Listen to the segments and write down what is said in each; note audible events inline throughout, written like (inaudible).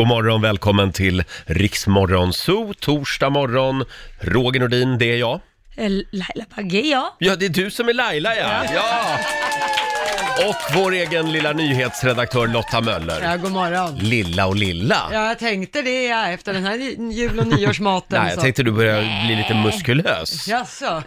God morgon, välkommen till Riksmorgon Zoo, torsdag morgon. Roger Nordin, det är jag. Eh, Laila Bagge, ja. Ja, det är du som är Laila ja! ja. Och vår egen lilla nyhetsredaktör Lotta Möller. Ja, god morgon. Lilla och lilla. Ja, jag tänkte det ja, efter den här jul och nyårsmaten. Nej, jag så. tänkte du börjar bli lite muskulös. Jaså?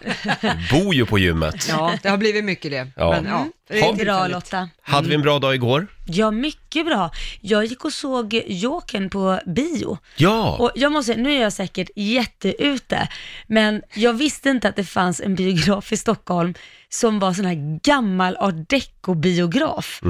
Bor ju på gymmet. Ja, det har blivit mycket det. Ja. Men, ja, det är Bra. Lotta. Hade vi en bra dag igår? Ja, mycket bra. Jag gick och såg Jokern på bio. Ja! Och jag måste säga, nu är jag säkert jätteute, men jag visste inte att det fanns en biograf i Stockholm som var sån här gammal art deco-biograf.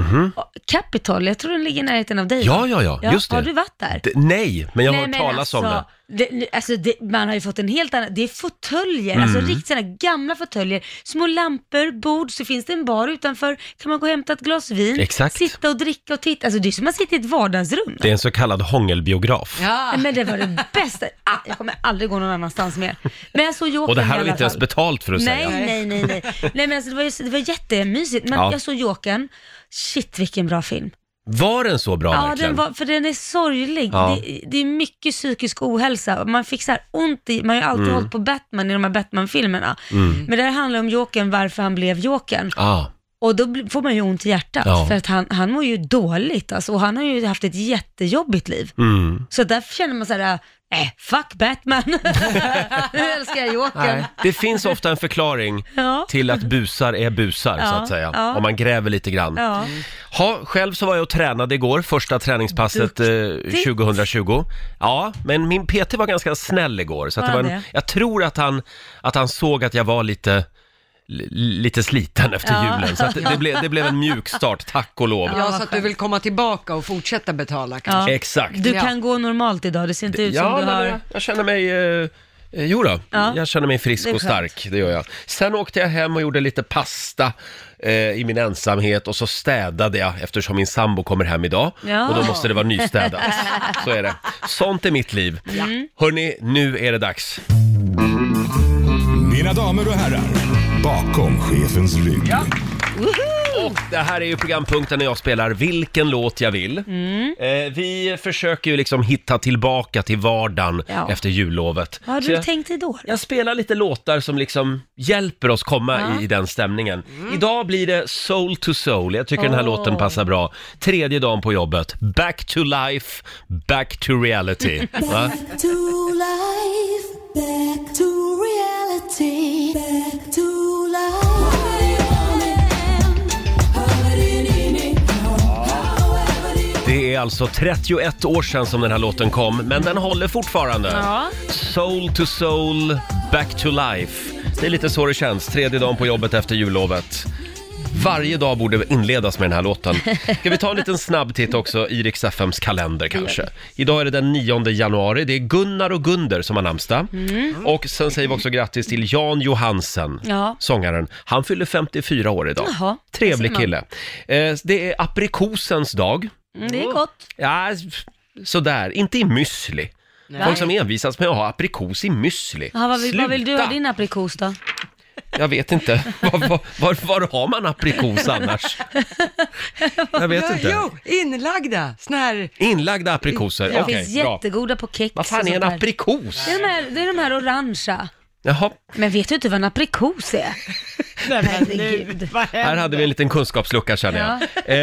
Capitol, jag tror den ligger i närheten av dig. Ja, ja, ja, just det. Har du varit där? D- nej, men jag har Nej, hört men talas om det. alltså, det. alltså det, man har ju fått en helt annan, det är fåtöljer, alltså Mm. riktigt sådana gamla fåtöljer, små lampor, bord, så finns det en bar utanför, kan man gå och hämta ett glas vin, Exakt. sitta och dricka och titta, alltså det är som att sitta i ett vardagsrum. Det är en så kallad hångelbiograf. Ja, Nej, Men det var det bästa, ah, jag kommer aldrig gå någon annanstans mer. Men jag såg Jokern Och det här i har vi alla inte ens fall. betalt för att Nej, säga. nej, nej, nej. Nej men alltså det var, ju, det var jättemysigt, men Ja. jag såg Jokern, shit vilken bra film. Var den så bra Ja, verkligen? den var, för den är sorglig. Ja. Det, det är mycket psykisk ohälsa. Man fick så här ont i, man har ju alltid Mm. hållit på Batman i de här Batman-filmerna. Men det här handlar om Jokern, varför han blev Jokern. Ah, Och då bli- får man ju ont i hjärtat, Ja. för att han, han mår ju dåligt alltså, och han har ju haft ett jättejobbigt liv. mm. Så därför känner man så här, äh, fuck Batman. (laughs) nu älskar jag Jokern. Nej. Det finns ofta en förklaring Ja. till att busar är busar, så Ja, att säga. ja. Om man gräver lite grann. Ja. Ha, själv så var jag och tränade igår, första träningspasset eh, 2020. Ja, men min PT var ganska snäll igår, så att det Var han en, det? jag tror att han, att han såg att jag var lite li- lite sliten efter Ja. julen, så att det, det, blev, det blev en mjuk start, tack och lov. ja, så att du vill komma tillbaka och fortsätta betala kanske. Ja. Exakt. Du Ja. kan gå normalt idag, det ser inte ut som Ja, du men har... jag, jag känner mig... Eh, eh, jo då, Ja. jag känner mig frisk Det är och skönt. stark, det gör jag. Sen åkte jag hem och gjorde lite pasta eh, i min ensamhet och så städade jag eftersom min sambo kommer hem idag. Ja. Och då måste det vara nystädat. (laughs) så är det. Sånt är mitt liv. Mm. Hörni, nu är det dags. Mina damer och herrar, bakom chefens rygg. Och det här är ju programpunkten när jag spelar vilken låt jag vill. Mm. Eh, vi försöker ju liksom hitta tillbaka till vardagen Ja. efter jullovet. Vad har Så du jag- tänkt dig då? Jag spelar lite låtar som liksom hjälper oss komma Ja. i den stämningen. Idag blir det Soul to Soul. Jag tycker den här Åh. låten passar bra. Tredje dagen på jobbet. Back to life, back to reality. (laughs) Va? to life, back to reality, back to life. Det är alltså 31 år sedan som den här låten kom, men den håller fortfarande. Ja. Soul to soul, back to life. Det är lite så det känns, tredje dagen på jobbet efter jullovet. Varje dag borde inledas med den här låten. Ska vi ta en liten snabb titt också i Rix FMs kalender kanske? Idag är det den 9 januari, det är Gunnar och Gunder som har namnsdag. Och sen säger vi också grattis till Jan Johansen, Ja. sångaren. Han fyller 54 år idag. Jaha, Trevlig kille. Eh, det är aprikosens dag. Mm, det är gott. Ja, sådär. Inte i müsli. Folk som envisas med att ha aprikos i müsli. Jaha, vad, vill, vad vill du ha Sluta! din aprikos då? Jag vet inte. (laughs) Var, var, var, var har man aprikos annars? (laughs) Jag vet inte. Jo, inlagda, såna här, Inlagda aprikoser, Det okej, finns bra. jättegoda på kex Vad fan och är en sånt där. aprikos? Det är, de här, det är de här orangea. Jaha, Men vet du inte vad en aprikos är? (laughs) Herregud. vad här händer? hade vi en liten kunskapslucka känner jag.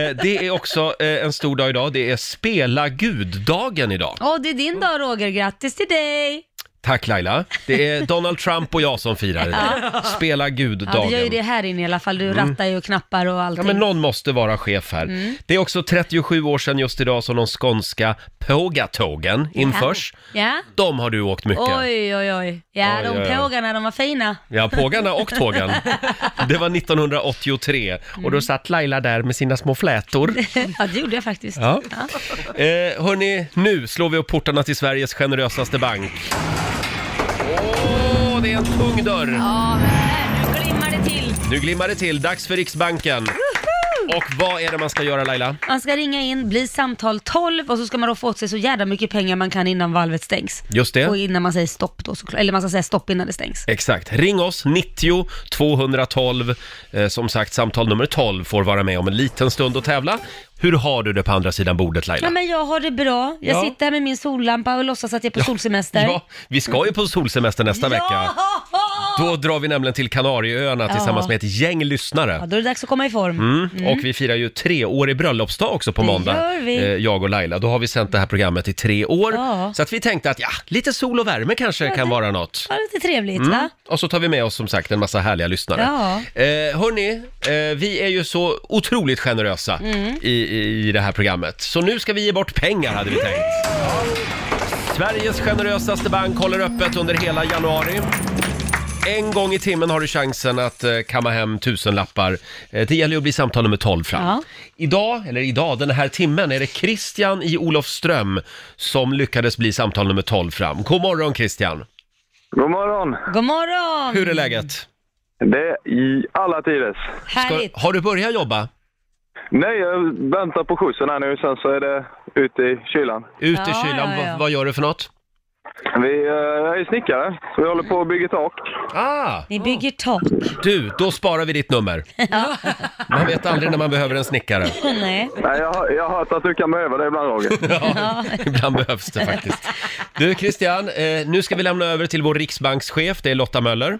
Eh, det är också eh, en stor dag idag, det är spela gud-dagen idag. Åh, det är din dag Roger, grattis till dig! Tack Laila. Det är Donald Trump och jag som firar idag. (laughs) Spela Ja, du gud-dagen. gör ju det här inne i alla fall, du rattar ju och knappar och Ja, allting. men någon måste vara chef här. Mm. Det är också 37 år sedan just idag som de skånska pågatågen införs. Ja. De har du åkt mycket. Oj, oj, oj. Ja, Oj, de oj, oj. pågarna, de var fina. Ja, pågarna och tågen. (laughs) Det var 1983 och Mm. då satt Laila där med sina små flätor. (laughs) Ja, det gjorde jag faktiskt. Ja. Eh, hörni, nu slår vi upp portarna till Sveriges generösaste bank. Åh, det är en tung dörr! Ja, men här, nu glimmar det till. Nu glimmar det till, dags för Riksbanken. Och vad är det man ska göra Laila? Man ska ringa in, bli samtal 12 och så ska man då få åt sig så jävla mycket pengar man kan innan valvet stängs. Just det. Och innan man säger stopp då såklart. Eller man ska säga stopp innan det stängs. Exakt. Ring oss, 90 212. Eh, som sagt, samtal nummer 12 får vara med om en liten stund och tävla. Hur har du det på andra sidan bordet Laila? Ja, men jag har det bra. Jag Ja. sitter här med min sollampa och låtsas att jag är på solsemester. Ja, vi ska ju på solsemester nästa vecka. Då drar vi nämligen till Kanarieöarna Ja. tillsammans med ett gäng lyssnare. Ja, då är det dags att komma i form. Mm. Och vi firar ju treårig bröllopsdag också på Det måndag. gör vi. Eh, Jag och Laila. Då har vi sänt det här programmet i tre år. Ja. Så att vi tänkte att ja, lite sol och värme kanske kan vara något. Ja, lite trevligt Mm. va? Och så tar vi med oss som sagt en massa härliga lyssnare. Ja. Eh, hörni, eh, vi är ju så otroligt generösa Mm. i, i det här programmet. Så nu ska vi ge bort pengar hade vi tänkt. Sveriges generösaste bank håller öppet under hela januari. En gång i timmen har du chansen att eh, kamma hem tusenlappar. Eh, det gäller ju att bli samtal nummer 12 fram. Ja. Idag, eller idag, den här timmen är det Christian i Olofström som lyckades bli samtal nummer 12 fram. God morgon Christian! God morgon! God morgon! Hur är läget? Det är i alla tiders. Ska, Härligt. har du börjat jobba? Nej, jag väntar på skjutsen här nu, sen så är det ute i kylan. Ut i Ja, kylan, ja, ja. Vad, vad gör du för något? Vi eh, är snickare, så vi håller på att bygga tak. Ah! Ni bygger tak. Du, då sparar vi ditt nummer. (laughs) Man vet aldrig när man behöver en snickare. (laughs) Nej. Nej, jag, har- jag har hört att du kan behöva det ibland, Roger. (laughs) Ja, ibland behövs det faktiskt. Du Christian, eh, nu ska vi lämna över till vår riksbankschef, det är Lotta Möller.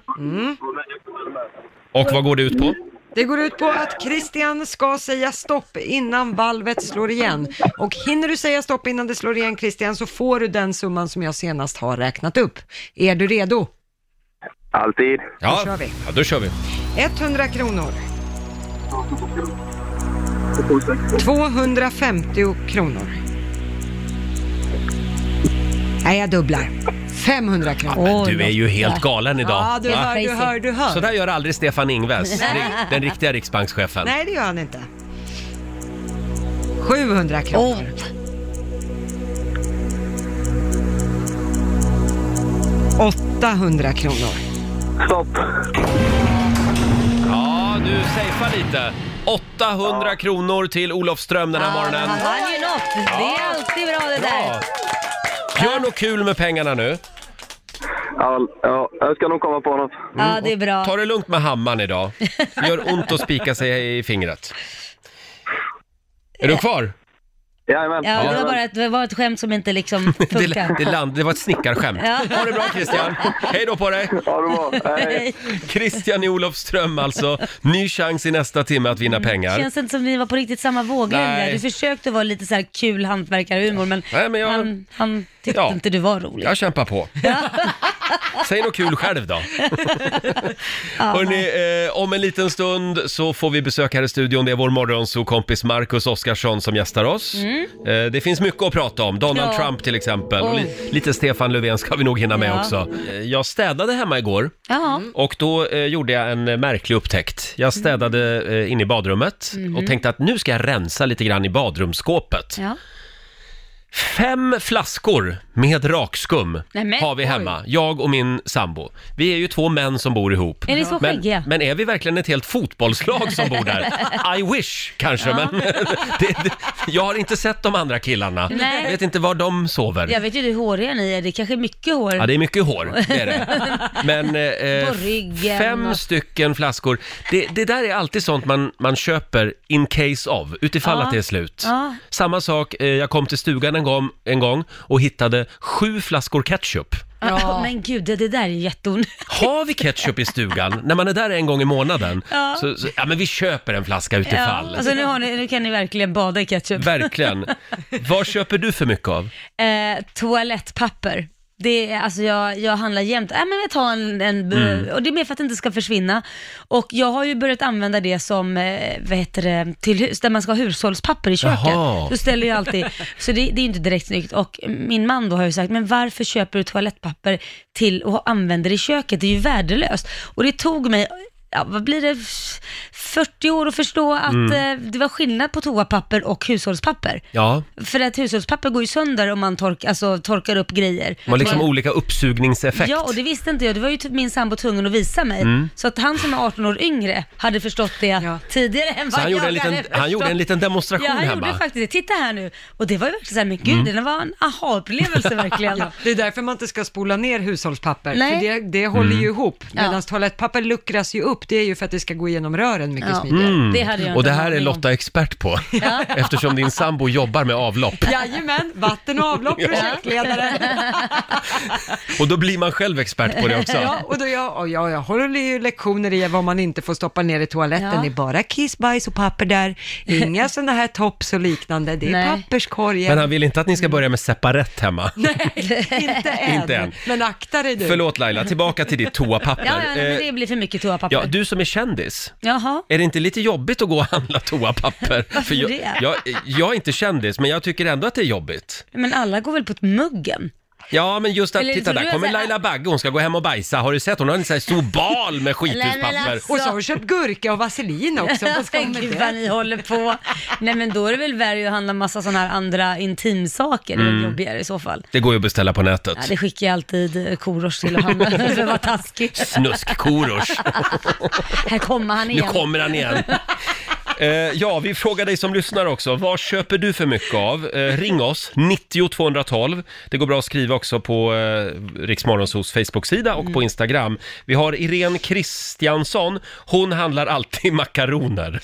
Och vad går det ut på? Det går ut på att Christian ska säga stopp innan valvet slår igen. Och hinner du säga stopp innan det slår igen Christian så får du den summan som jag senast har räknat upp. Är du redo? Alltid. Ja, kör vi. ja då kör vi. 100 kronor. 250 kronor. Nej, jag dubblar. 500 kronor. Åh, Du är ju helt galen idag. Ja, du Va? hör, du hör, du hör. Så där gör aldrig Stefan Ingves, (laughs) ri- den riktiga riksbankschefen. Nej, det gör han inte. 700 kronor. Åh, 800 kronor. Stopp. Ja, du safear lite. 800 kronor till Olofström den här morgonen. Han vann ju något. Det är alltid bra det där. Gör något kul med pengarna nu. Ja, ja, jag ska nog komma på något. Ja, det är bra. Ta det lugnt med hammaren idag. Det (laughs) gör ont att spika sig i fingret. Är du kvar? Jajamän. Ja, det var bara ett, det var ett skämt som inte liksom (laughs) Det, funkar. det, land, det var ett snickarskämt. Ja. Ha det bra Christian. Hej då på dig. Ha det bra. Hej. Christian i Olofström alltså. Ny chans i nästa timme att vinna pengar. Känns inte som ni var på riktigt samma våglängd Nej. där. Du försökte vara lite så här kul hantverkarhumor men, Nej, men jag- han, han tyckte Ja. inte du var rolig. Jag kämpar på. (laughs) Säg något kul själv då. Hörrni, eh, om en liten stund så får vi besök här i studion. Det är vår morgonsokompis Marcus Oskarsson som gästar oss. Eh, det finns mycket att prata om. Donald Mm. Ja. Trump till exempel. Och Oj. li- lite Stefan Löfven ska vi nog hinna med Ja. också. Eh, jag städade hemma igår. Ja. Och då eh, gjorde jag en eh, märklig upptäckt. Jag städade eh, in i badrummet och tänkte att nu ska jag rensa lite grann i badrumsskåpet. ja. Fem flaskor med rakskum Nej, men, har vi hemma, jag och min sambo. Vi är ju två män som bor ihop. Är ni så men, skäggiga? men är vi verkligen ett helt fotbollslag som bor där? (laughs) I wish kanske, men (laughs) det, det, jag har inte sett de andra killarna. Nej. Jag vet inte var de sover. Jag vet ju hur håriga ni är. Det är kanske är mycket hår. Ja, det är mycket hår, det är det. (laughs) Men eh, På ryggen fem och- stycken flaskor. Det, det där är alltid sånt man, man köper in case of, utifall Ja. att det är slut. Ja. Samma sak, eh, jag kom till stugan en gång, en gång och hittade sju flaskor ketchup. Ja. (laughs) Men gud, det, det där är jätteonödigt. Har vi ketchup i stugan när man är där en gång i månaden? Ja. Så, så, ja men vi köper en flaska Ja. utifall. Alltså nu, har ni, nu kan ni verkligen bada i ketchup. Verkligen. (laughs) Vad köper du för mycket av? Eh, toalettpapper. Det alltså jag, jag handlar jämt, äh, men jag tar en, en Mm. och det är mer för att det inte ska försvinna. Och jag har ju börjat använda det som, eh, vad heter det, till hus, där man ska ha hushållspapper i köket. Jaha. Då ställer jag alltid, så det, det är ju inte direkt snyggt. Och min man då har ju sagt, men varför köper du toalettpapper till och använder i köket? Det är ju värdelöst. Och det tog mig ja, vad blir det, 40 år att förstå att Mm. eh, det var skillnad på toapapper och hushållspapper. Ja, För att hushållspapper går ju sönder om man tork, alltså, torkar upp grejer. det var liksom Men- olika uppsugningseffekt. Ja, och det visste inte jag. Det var ju typ min sambo tvungen att visa mig. Mm. Så att han som är 18 år yngre hade förstått det Ja. tidigare än Så vad han gjorde, jag en liten, hade han gjorde en förstått. liten demonstration Ja, han hemma. Mm. gjorde faktiskt det. Titta här nu. Och det var ju verkligen så här, men gud, det var en aha-upplevelse (laughs) verkligen. Ja, det är därför man inte ska spola ner hushållspapper, Nej. för det, det håller Mm. ju ihop. Ja. Medan toalettpapper luckras ju upp, det är ju för att det ska gå igenom rören mycket Ja. smidigare. Mm. Det hade jag Och det en här är aning om. Lotta expert på, (laughs) eftersom din sambo jobbar med avlopp. (laughs) Jajamän, vatten och avlopp, projektledare. (laughs) Och då blir man själv expert på det också. Ja, och då jag, och jag, jag håller ju lektioner i vad man inte får stoppa ner i toaletten. Ja. Det är bara kiss, bajs och papper där. Inga sådana här tops och liknande. Det är Nej. papperskorgen. Men han vill inte att ni ska börja med separett hemma. inte än. Inte än. Men akta dig du. Förlåt Laila, tillbaka till ditt toapapper. Ja, ja, nej, men Eh, det blir för mycket toapapper. Ja, du som är kändis, Jaha. Är det inte lite jobbigt att gå och handla toapapper? (laughs) Varför jag, det? Jag, jag är inte kändis, men jag tycker ändå att det är jobbigt. Men alla går väl på ett muggen? Ja, men just att, Eller titta tror där kommer Laila Bagge, hon ska gå hem och bajsa. Har du sett? Hon har en sån här stor bal med (laughs) skithuspapper. alltså. Och så har du köpt gurka och vaselin också. Vad ska (laughs) man med Gud vad det? ni håller på. Nej men då är det väl värre att handla massa sådana här andra intimsaker. Det är Mm. väl jobbigare i så fall. Det går ju att beställa på nätet. Ja, det skickar jag alltid eh, Korosh till att handla (laughs) för att vara taskig. Snusk-Korosh. Här kommer han Nu igen. kommer han igen. Eh, ja, vi frågar dig som lyssnar också. Vad köper du för mycket av? Eh, ring oss, 90 212. Det går bra att skriva också på eh, Riksmorgonsos Facebook-sida och Mm. på Instagram. Vi har Irene Kristiansson. Hon handlar alltid (laughs) makaroner.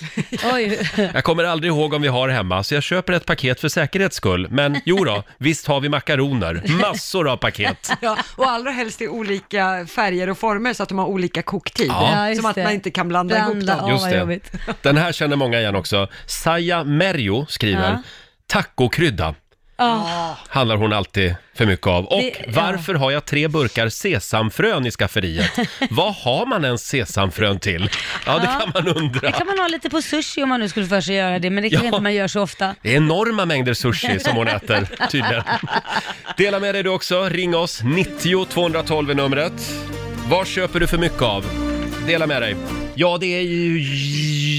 Oj. Jag kommer aldrig ihåg om vi har hemma, så jag köper ett paket för säkerhets skull. Men jo då, visst har vi makaroner. Massor av paket. (laughs) Ja, och allra helst i olika färger och former så att de har olika koktid. Ja. just Som att det. man inte kan blanda, ihop Blanda, dem. ja, Just vad det. jobbigt. Den här känner många igen också. Saja Merjo skriver, Ja. tacokrydda. Ja. handlar hon alltid för mycket av. Och Det- ja. varför har jag tre burkar sesamfrön i skafferiet? (laughs) Vad har man ens sesamfrön till? Ja, det Ja. kan man undra. Det kan man ha lite på sushi om man nu skulle för sig göra det, men det kanske Ja. inte man gör så ofta. Det är enorma mängder sushi som hon äter, tydligen. (laughs) Dela med dig du också. Ring oss, 90 212 är numret. Vad köper du för mycket av? Dela med dig. Ja, det är ju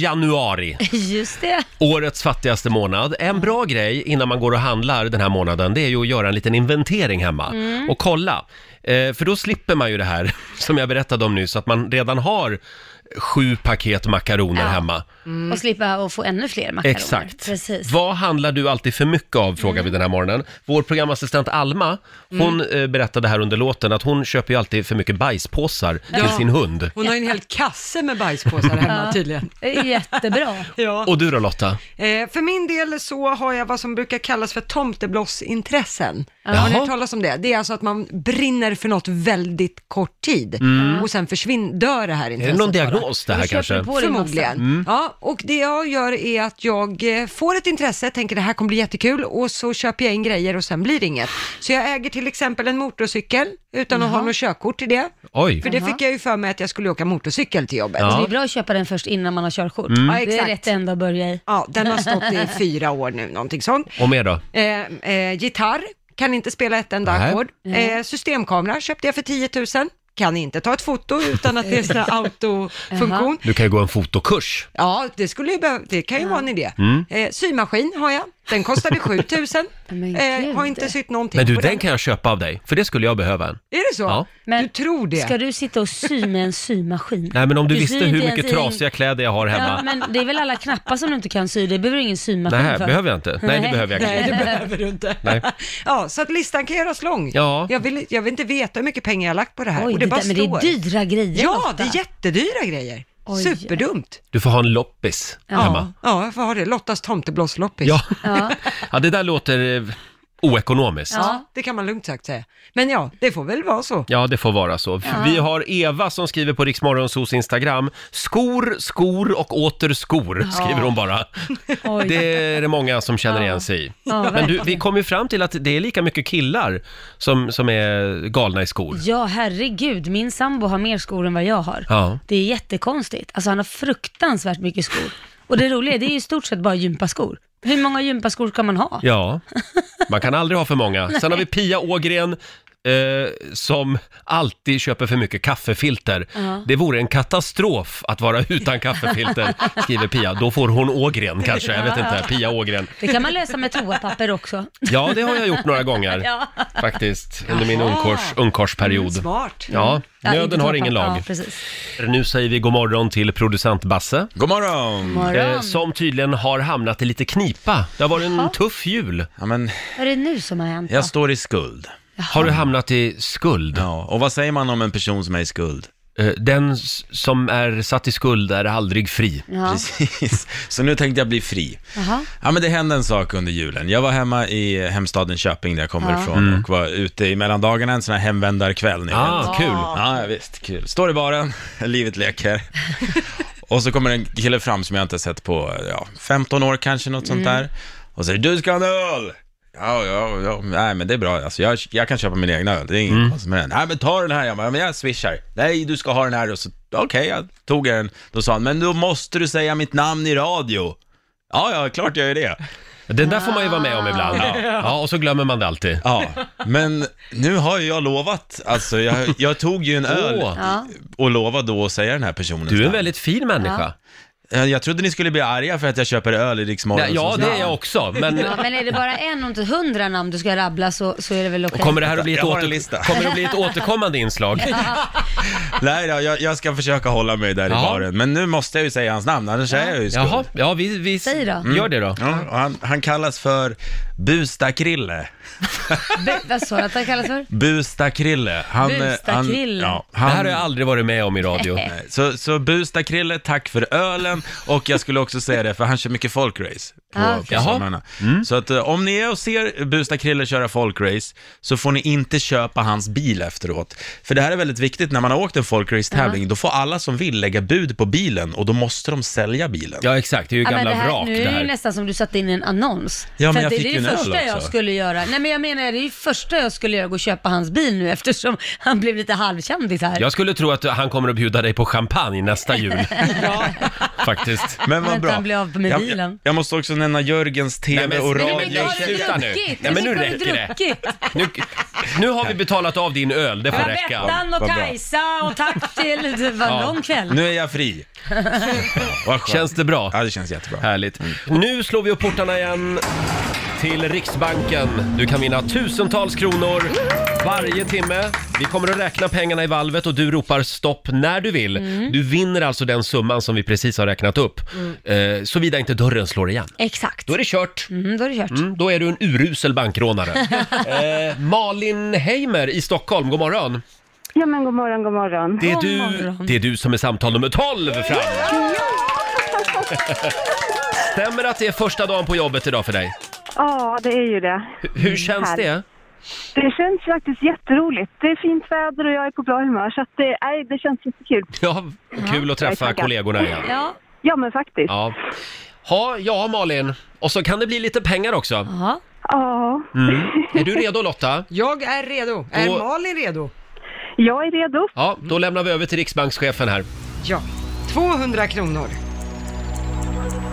januari. (laughs) Just det. Årets fattigaste månad. En bra grej innan man går och handlar den här månaden, det är ju att göra en liten inventering hemma Mm. och kolla. Eh, för då slipper man ju det här (laughs) som jag berättade om nyss, att man redan har sju paket makaroner Ja. hemma. Och slippa att få ännu fler makaroner. Exakt. Precis. Vad handlar du alltid för mycket av, frågar vi den här morgonen. Vår programassistent Alma, hon eh, berättade här under låten att hon köper ju alltid för mycket bajspåsar till sin hund. Hon har ju en hel kasse med bajspåsar hemma tydligen. Det är jättebra. (laughs) Ja. Och du då Lotta? Eh, för min del så har jag vad som brukar kallas för tomteblossintressen. Jaha. Har ni hört talas om det? Det är alltså att man brinner för något väldigt kort tid och sen försvinner, dör det här Mm. Är intresset det någon bara. diagnos det här kanske? du på dig Förmodligen. massa. Mm. Ja, och det jag gör är att jag eh, får ett intresse, tänker det här kommer bli jättekul och så köper jag in grejer och sen blir det inget. Så jag äger till exempel en motorcykel utan att ha något körkort till det. Oj, För det fick jag ju för mig att jag skulle åka motorcykel till jobbet. Ja. Det är bra att köpa den först innan man har körkort. Mm. Ja, Det är exakt. rätt enda att börja i. Ja, den har stått i (laughs) fyra år nu, någonting sånt. och mer då? Eh, eh, gitarr, kan inte spela ett enda Nej. ackord. Eh, systemkamera köpte jag för 10 000. Kan inte ta ett foto utan att det är här (laughs) autofunktion. Du kan ju gå en fotokurs. Ja, det skulle ju behöva, det kan ju vara en idé. Mm. Eh, symaskin har jag, den kostade (laughs) 7 000. Men Eh, gud. har inte sytt någonting Men du, på den kan jag köpa av dig, för det skulle jag behöva en. Är det så? Ja. Men du tror det? Ska du sitta och sy med en symaskin? Nej, men om du, Du visste syr hur mycket i en- trasiga kläder jag har Ja, hemma. men det är väl alla knappar som du inte kan sy, det behöver du ingen symaskin Nej, för. behöver jag inte. Nej, det Nej. behöver jag Nej, inte. det behöver du inte. Nej. (laughs) Ja, så att listan kan göras lång. Ja. Jag, vill, jag vill inte veta hur mycket pengar jag har lagt på det här. Oj, och det det bara där, men det står. är dyra grejer Ja, Lotta. det är jättedyra grejer. Oj. Superdumt. Du får ha en loppis Ja, hemma. ja, jag får ha det. Lottas tomteblossloppis. Ja. Ja. (laughs) ja, det där låter eh, oekonomiskt. Ja. Ja, det kan man lugnt sagt säga. Men ja, det får väl vara så. det får vara så. Vi har Eva som skriver på Riksmorgonsos Instagram. Skor, skor och åter skor, skriver hon bara. (laughs) Oj. Det är det många som känner Ja. igen sig i. Ja, Men du, vi kom ju fram till att det är lika mycket killar som, som är galna i skor. Ja, herregud. Min sambo har mer skor än vad jag har. Ja. Det är jättekonstigt. Alltså han har fruktansvärt mycket skor. Och det roliga är, det är i stort sett bara gympaskor. Hur många gympaskor kan man ha? Ja, man kan aldrig ha för många. (laughs) Sen har vi Pia Ågren. Eh, som alltid köper för mycket kaffefilter. Ja. Det vore en katastrof att vara utan kaffefilter, (laughs) skriver Pia. Då får hon Ågren kanske, jag vet inte. Pia Ågren. Det kan man lösa med toapapper också. Ja, det har jag gjort några gånger (laughs) Ja. faktiskt, under min Jaha. ungkars, ungkarsperiod. Mm, smart. Ja, Ja, inte nöden har ingen toapapper. lag. Ja, precis. Nu säger vi god morgon till producent Basse. God morgon! Morgon. Eh, som tydligen har hamnat i lite knipa. Det har varit en tuff jul. Ja, men Vad är det nu som har hänt? jag då? står i skuld. Har du hamnat i skuld? Ja, och vad säger man om en person som är i skuld? Eh, Den s- som är satt i skuld är aldrig fri. Ja. Precis. (laughs) Så nu tänkte jag bli fri. Jaha. Ja, men det hände en sak under julen. Jag var hemma i hemstaden Köping där jag kommer Ja. ifrån och var ute i mellandagarna en sån här hemvändarkväll. Ni Ah, kul. Ja, visst, kul. Står i baren, (laughs) livet leker. (laughs) och så kommer en kille fram som jag inte har sett på, ja, 15 år kanske, något sånt där. Och säger, du ska ha en öl! Ja, ja, ja, nej men det är bra, alltså, jag, jag kan köpa min egna öl, det är inget Mm. konstigt med den. Nej men ta den här, jag bara, men jag swishar. Nej, du ska ha den här och så, okej, jag tog den. Då sa han, men då måste du säga mitt namn i radio. Ja, ja, klart jag gör det. Det där får man ju vara med om ibland. Ja, och så glömmer man det alltid. Ja, men nu har ju jag lovat, alltså jag, jag tog ju en öl. Ja. och lovade då att säga den här personen. Du är en väldigt fin människa. Eh, Jag trodde ni skulle bli arga för att jag köper öl i Rix Morgon. Nej, ja, det är jag också. Men Ja, men är det bara en och inte hundra namn du ska rabbla så, så är det väl okej. kommer det här att bli ett, Jag har en åter... lista. kommer det att bli ett återkommande inslag? (laughs) Nej då, jag, jag ska försöka hålla mig där Jaha. i baren. Men nu måste jag ju säga hans namn, annars är jag ju skuld. Jaha, ja vi, vi Säg då. gör det då. Ja, och han, han kallas för Busta-Krille. (laughs) Be- vad sa du att han kallas för? Busta-Krille. Han, eh, Busta-Krille. Han, ja, Det han, här har jag aldrig varit med om i radio. Så, så Busta-Krille, tack för ölen och jag skulle också säga det, för han kör mycket folkrace på, Ah, på okej. Jaha. somrarna. Så att eh, om ni är och ser Busta-Krille köra folkrace så får ni inte köpa hans bil efteråt. För det här är väldigt viktigt, när man har åkt en folkrace-tävling, då får alla som vill lägga bud på bilen och då måste de sälja bilen. Ja, exakt. Det är ju Ja, men gamla det här, vrak nu det är det ju nästan som du satte in en annons. Ja, men För jag det fick är ju en det första jag skulle göra. Nej men jag menar, det är det första jag skulle göra, gå och köpa hans bil nu eftersom han blev lite halvkändis här. Jag skulle tro att han kommer att bjuda dig på champagne nästa jul. (laughs) Faktiskt. (laughs) Men vad bra. han blir av med jag, bilen. jag, jag måste också nämna Jörgens TV Nej, men- och men- radio. men- nu har du sluta nu. druckit! Nej, men nu räcker det. Nu, nu har vi betalat av din öl, det får Ja, räcka. Bettan och Vad bra. Kajsa och tack till... Det var en Ja. lång kväll. Nu är jag fri. Vad skönt. Känns det bra? Ja, det känns jättebra. Härligt. Nu slår vi upp portarna igen till Riksbanken. Du kan vinna tusentals kronor varje timme. Vi kommer att räkna pengarna i valvet och du ropar stopp när du vill. Du vinner alltså den summan som vi precis har räknat upp. Eh, Såvida inte dörren slår igen. Exakt. Då är det kört. Mm, då är det kört. Mm, då är du en urusel bankrånare. (laughs) eh, Malin Heimer i Stockholm, god morgon. Ja men god morgon, god morgon. Det är, God du, morgon. det är du som är samtal nummer 12 fram. (laughs) Stämmer att det är första dagen på jobbet idag för dig? Ja, det är ju det. Hur, hur känns det? Det känns faktiskt jätteroligt. Det är fint väder och jag är på bra humör så att det, nej, det känns jättekul. Ja, kul att träffa kollegorna igen. Ja. Ja men faktiskt. Ja. Ha, ja, Malin. Och så kan det bli lite pengar också. Ja. Ja, Mm. Är du redo Lotta? Jag är redo. Är Då- Malin redo? jag är redo. Ja, då lämnar vi över till Riksbankschefen här. Ja. 200 kronor.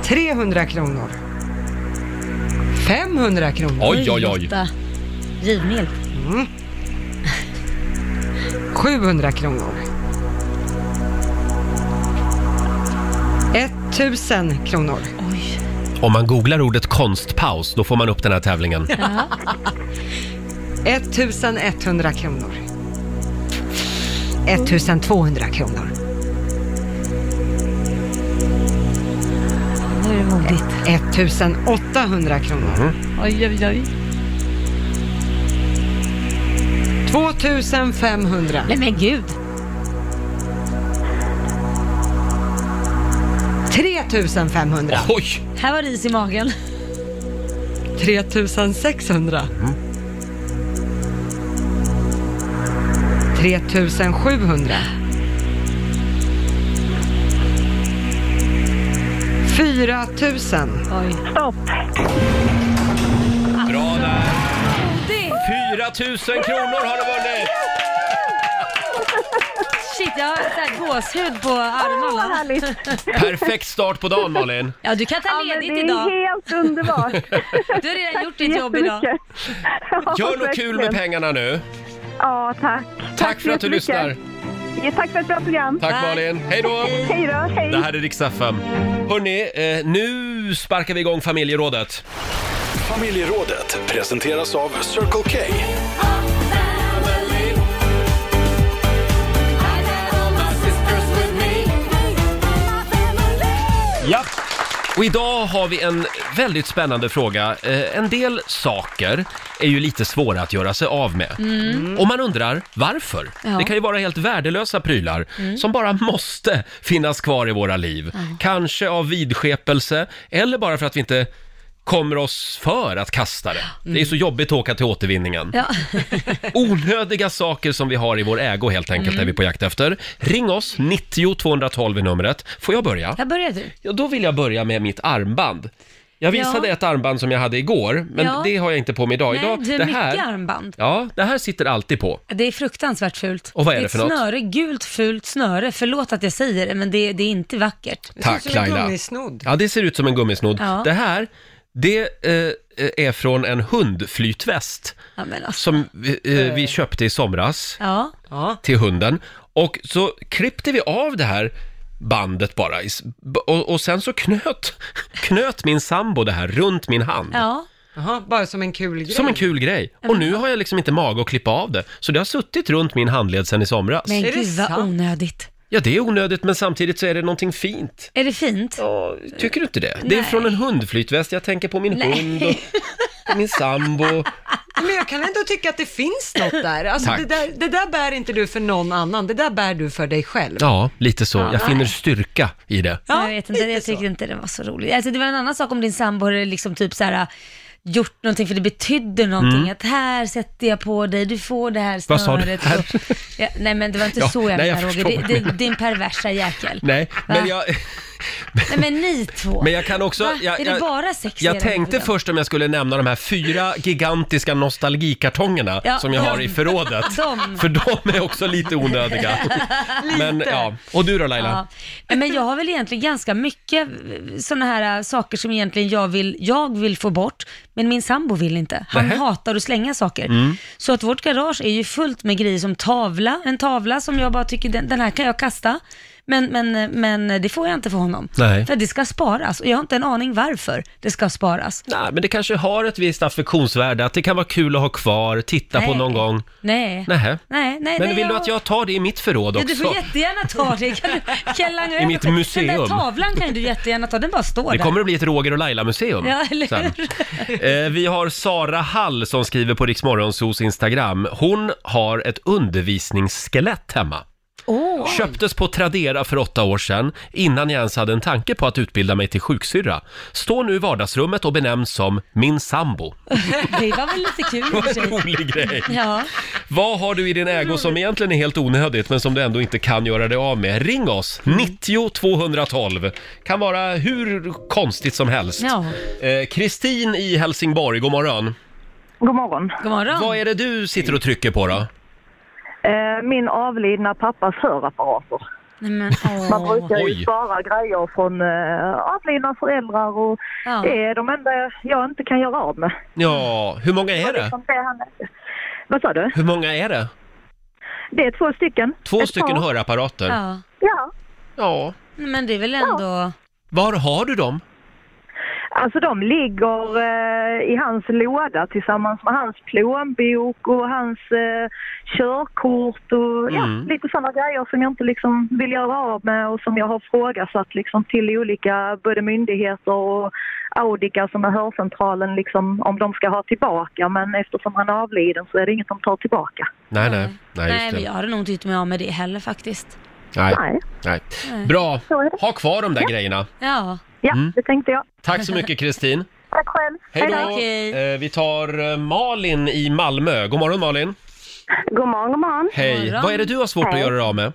300 kronor. 500 kronor. Oj, oj, oj. Lotta. Givmild. 700 kronor. 1000 kronor. Oj. Om man googlar ordet konstpaus, då får man upp den här tävlingen. Ja. 1100 kronor. 1200 kronor. Nu är det modigt. 1800 kronor. Oj, oj, oj. 2500. Nej men gud. 3500. Oj! Här var det is i magen. 3600. 3700. 4000. Oj. Stopp. 4 000 kronor har du vunnit! Shit, jag har gåshud på Åh, armarna. härligt. Perfekt start på dagen Malin. Ja, du kan ta Ja, men ledigt det idag. helt underbart. (laughs) Du har redan gjort ditt jobb idag. jättemycket. Ja, Gör något kul med pengarna nu. Ja, tack. Tack, för att du lyssnar. Ja, tack för ett bra program. Tack Tack. Malin. Hej då! Hej då, hej. Det här är Rix Hörni, eh, nu sparkar vi igång familjerådet. Familjerådet presenteras av Circle K. Ja. Och idag har vi en väldigt spännande fråga. Eh, en del saker är ju lite svåra att göra sig av med. Och man undrar varför? Mm. Ja. Mm. Det kan ju vara helt värdelösa prylar som bara måste finnas kvar i våra liv. Kanske av vidskepelse eller bara för att vi inte kommer oss för att kasta det. Det är så jobbigt att åka till återvinningen. Ja. (laughs) Onödiga saker som vi har i vår ägo helt enkelt är vi på jakt efter. Ring oss, 90 212 är numret. Får jag börja? Här börjar du. Ja, då vill jag börja med mitt armband. Jag visade Ja. ett armband som jag hade igår, men Ja. det har jag inte på mig idag. Nej, idag du har det mycket här, armband. Ja, det här sitter alltid på. Det är fruktansvärt fult. Och vad är det ett för något? snöre, gult fult snöre. Förlåt att jag säger det, men det, det är inte vackert. Det ser ut Tack som en Laila. gummisnodd. Ja, det ser ut som en gummisnodd. Ja. Det här, det eh, är från en hundflytväst Ja, men alltså. som vi, eh, vi köpte i somras Ja, Ja. till hunden. Och så klippte vi av det här bandet bara i s- b- och, och sen så knöt, (laughs) knöt min sambo det här runt min hand. ja. Jaha, bara som en kul grej. Som en kul grej. Och nu har jag liksom inte mag att klippa av det. Så det har suttit runt min handled sen i somras. Men Är det gud vad sant? onödigt. Ja, det är onödigt men samtidigt så är det någonting fint. Är det fint? Ja, tycker du inte det? Det är Nej. från en hundflytväst. Jag tänker på min Nej. hund och min sambo. Men jag kan ändå tycka att det finns något där. Alltså, Tack. det, där det där bär inte du för någon annan, det där bär du för dig själv. Ja, lite så. Jag finner styrka i det. Ja, jag vet inte, lite jag tyckte så. inte det var så roligt. Alltså det var en annan sak om din sambo hade liksom typ så här gjort någonting för det betydde någonting. Att här sätter jag på dig, du får det här Mm. Vad sa du? snöret. Här? Så, ja, nej men det var inte Ja, så jag menade Roger. din perversa jäkel. Nej, men Va? jag, Nej men ni två. men jag kan också... Va? Jag, är det jag, bara sex i jag era tänkte huvuden? först om jag skulle nämna de här fyra gigantiska nostalgikartongerna Ja, som jag har de- i förrådet. de. För de är också lite onödiga. (laughs) Men ja, och du då Laila? Ja. Nej, Men jag har väl egentligen ganska mycket sådana här äh, saker som egentligen jag vill, jag vill få bort, men min sambo vill inte. Han Nähä. Mm. hatar att slänga saker. Så att vårt garage är ju fullt med grejer som tavla, en tavla som jag bara tycker, den, den här kan jag kasta. Men, men, men det får jag inte för honom. Nej. För det ska sparas och jag har inte en aning varför det ska sparas. Nej, men det kanske har ett visst affektionsvärde, att det kan vara kul att ha kvar, titta på Nej. någon gång. Nej. Nähä. Nej, nej, Men nej, vill du att jag tar det i mitt förråd Ja, också? du får jättegärna ta det. Kan du, kan (laughs) jag langa I över mitt själv? Den museum. där tavlan kan du jättegärna ta, den bara står Det där. kommer att bli ett Roger och Laila-museum. Ja, eller sen. hur? Eh, vi har Sara Hall som skriver på Riksmorgonsos Instagram. Hon har ett undervisningsskelett hemma. Åh, Köptes på Tradera för åtta år sedan, innan jag ens hade en tanke på att utbilda mig till sjuksyrra. Står nu i vardagsrummet och benämns som min sambo. (laughs) det var väl lite kul i och för sig. (laughs) Rolig grej! Ja, Vad har du i din ägo som egentligen är helt onödigt men som du ändå inte kan göra dig av med? Ring oss! 90 212. Kan vara hur konstigt som helst. ja. Eh, Kristin i Helsingborg, god morgon. God morgon. God morgon. Vad är det du sitter och trycker på då? Eh, min avlidna pappas hörapparater. Men, Man åh. brukar Oj. ju spara grejer från eh, avlidna föräldrar och Ja. det är de enda jag inte kan göra av med. Ja, hur många är det? Liksom det han- Vad sa du? Hur många är det? Det är två stycken. Två Ett stycken par. hörapparater? Ja, Ja. Ja. men det är väl ändå... Var har du dem? Alltså de ligger eh, i hans låda tillsammans med hans plånbok och hans eh, körkort och ja, Mm. lite sådana grejer som jag inte liksom vill göra av med och som jag har frågasatt liksom till olika både myndigheter och Audica som är hörcentralen liksom om de ska ha tillbaka men eftersom han är avliden så är det inget de tar tillbaka. Nej, nej. Nej, Nej, men jag hade nog inte gjort mig av med det heller faktiskt. Nej, Nej, nej. Bra. Ha kvar de där grejerna. Ja, Ja, Mm. det tänkte jag. Tack så mycket Kristin. Tack själv. Hej då! Eh, vi tar eh, Malin i Malmö. God morgon Malin. God morgon, god morgon. Hej. morgon. Vad är det du har svårt att Hej. göra dig av med?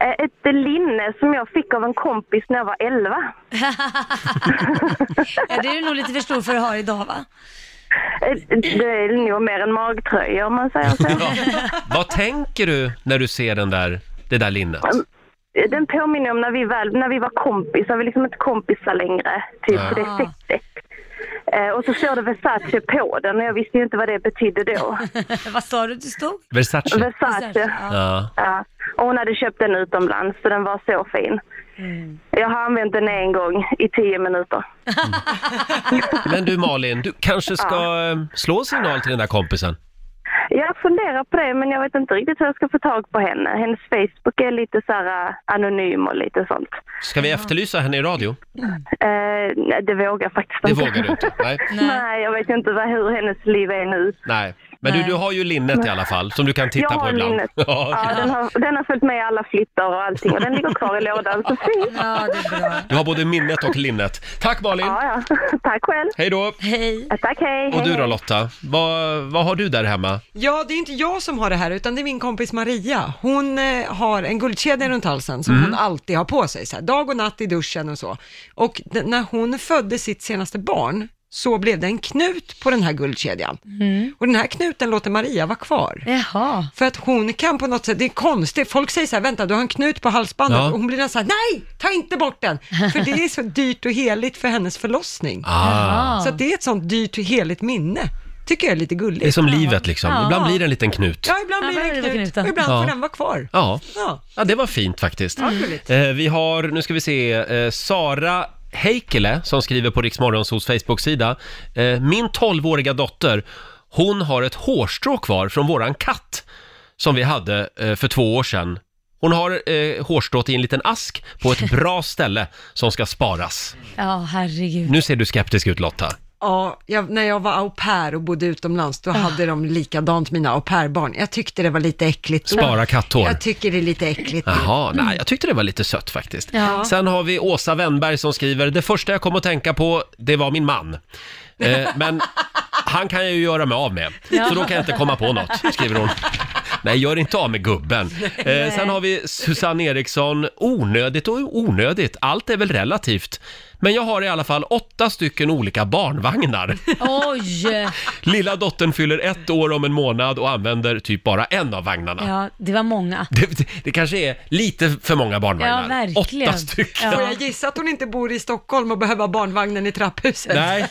Eh, Ett linne som jag fick av en kompis när jag var 11. (laughs) ja, det är du nog lite för stor för att ha idag va? Eh, Det är nog mer en magtröja om man säger så. (laughs) Vad tänker du när du ser den där, det där linnet? Eh, Den påminner om när vi, väl, när vi var kompisar, vi är liksom inte kompisar längre, typ på Ah. det sättet. Eh, och så står det Versace på den och jag visste ju inte vad det betydde då. (laughs) Vad sa du det stod? Versace. Versace. Ja. Ja. Ja. Och hon hade köpt den utomlands så den var så fin. Jag har använt den en gång i tio minuter. (laughs) Men du Malin, du kanske ska eh, slå signal till den där kompisen? Jag funderar på det men jag vet inte riktigt hur jag ska få tag på henne. Hennes Facebook är lite så här äh, anonym och lite sånt. Ska vi efterlysa henne i radio? Eh, nej, det vågar jag faktiskt Det inte. vågar du inte? Nej. (laughs) Nej. jag vet inte vad, hur hennes liv är nu. Nej. Men du, Nej. du har ju linnet i alla fall, som du kan titta jag på har ibland. linnet. (laughs) Ja. Ja, den, har, den har följt med i alla flyttar och allting och den ligger kvar i lådan. Så fint. (laughs) Ja, det är bra. Du har både minnet och linnet. Tack Malin! Ja, ja. (laughs) Tack själv. Hej då! Hej. Ja, Tack, hej. Och hej, du då. Lotta, vad, vad har du där hemma? Ja, det är inte jag som har det här, utan det är min kompis Maria. Hon eh, har en guldkedja runt halsen som hon alltid har på sig, så här, dag och natt i duschen och så. Och d- när hon födde sitt senaste barn, så blev det en knut på den här guldkedjan. Och den här knuten låter Maria vara kvar. Jaha. För att hon kan på något sätt, det är konstigt, folk säger så här, vänta du har en knut på halsbandet Ja. och hon blir nästan så här, nej, ta inte bort den! För det är så (laughs) dyrt och heligt för hennes förlossning. Ah, Så att det är ett sånt dyrt och heligt minne. Tycker jag är lite gulligt. det är som livet liksom. Ja. Ibland blir det en liten knut. Ja, ibland blir det ibland en knut knuten. och ibland Ja. får den vara kvar. Ja. Ja, ja, det var fint faktiskt. Eh, vi har, nu ska vi se, eh, Sara Heikkilä som skriver på Riksmorgonsos Facebook-sida. Eh, min 12-åriga dotter, hon har ett hårstrå kvar från våran katt som vi hade eh, för två år sedan. Hon har eh, hårstrået i en liten ask på ett bra (laughs) ställe som ska sparas. Ja, herregud. Nu ser du skeptisk ut Lotta. Ja, jag, när jag var au pair och bodde utomlands, Ah. då hade de likadant, mina au pair-barn. Jag tyckte det var lite äckligt. då. Spara katthår. Jag tycker det är lite äckligt. Jaha, nej, jag tyckte det var lite sött faktiskt. Ja. Sen har vi Åsa Wennberg som skriver, det första jag kom att tänka på, det var min man. Eh, men han kan jag ju göra mig av med, så då kan jag inte komma på något, skriver hon. Nej, gör inte av med gubben. Eh, sen har vi Susanne Eriksson, onödigt och onödigt, allt är väl relativt. Men jag har i alla fall åtta stycken olika barnvagnar. Oj! Lilla dottern fyller ett år om en månad och använder typ bara en av vagnarna. Ja, det var många. Det, det, det kanske är lite för många barnvagnar. Ja, verkligen. Åtta stycken. Ja. Får jag gissa att hon inte bor i Stockholm och behöver barnvagnen i trapphuset? Nej,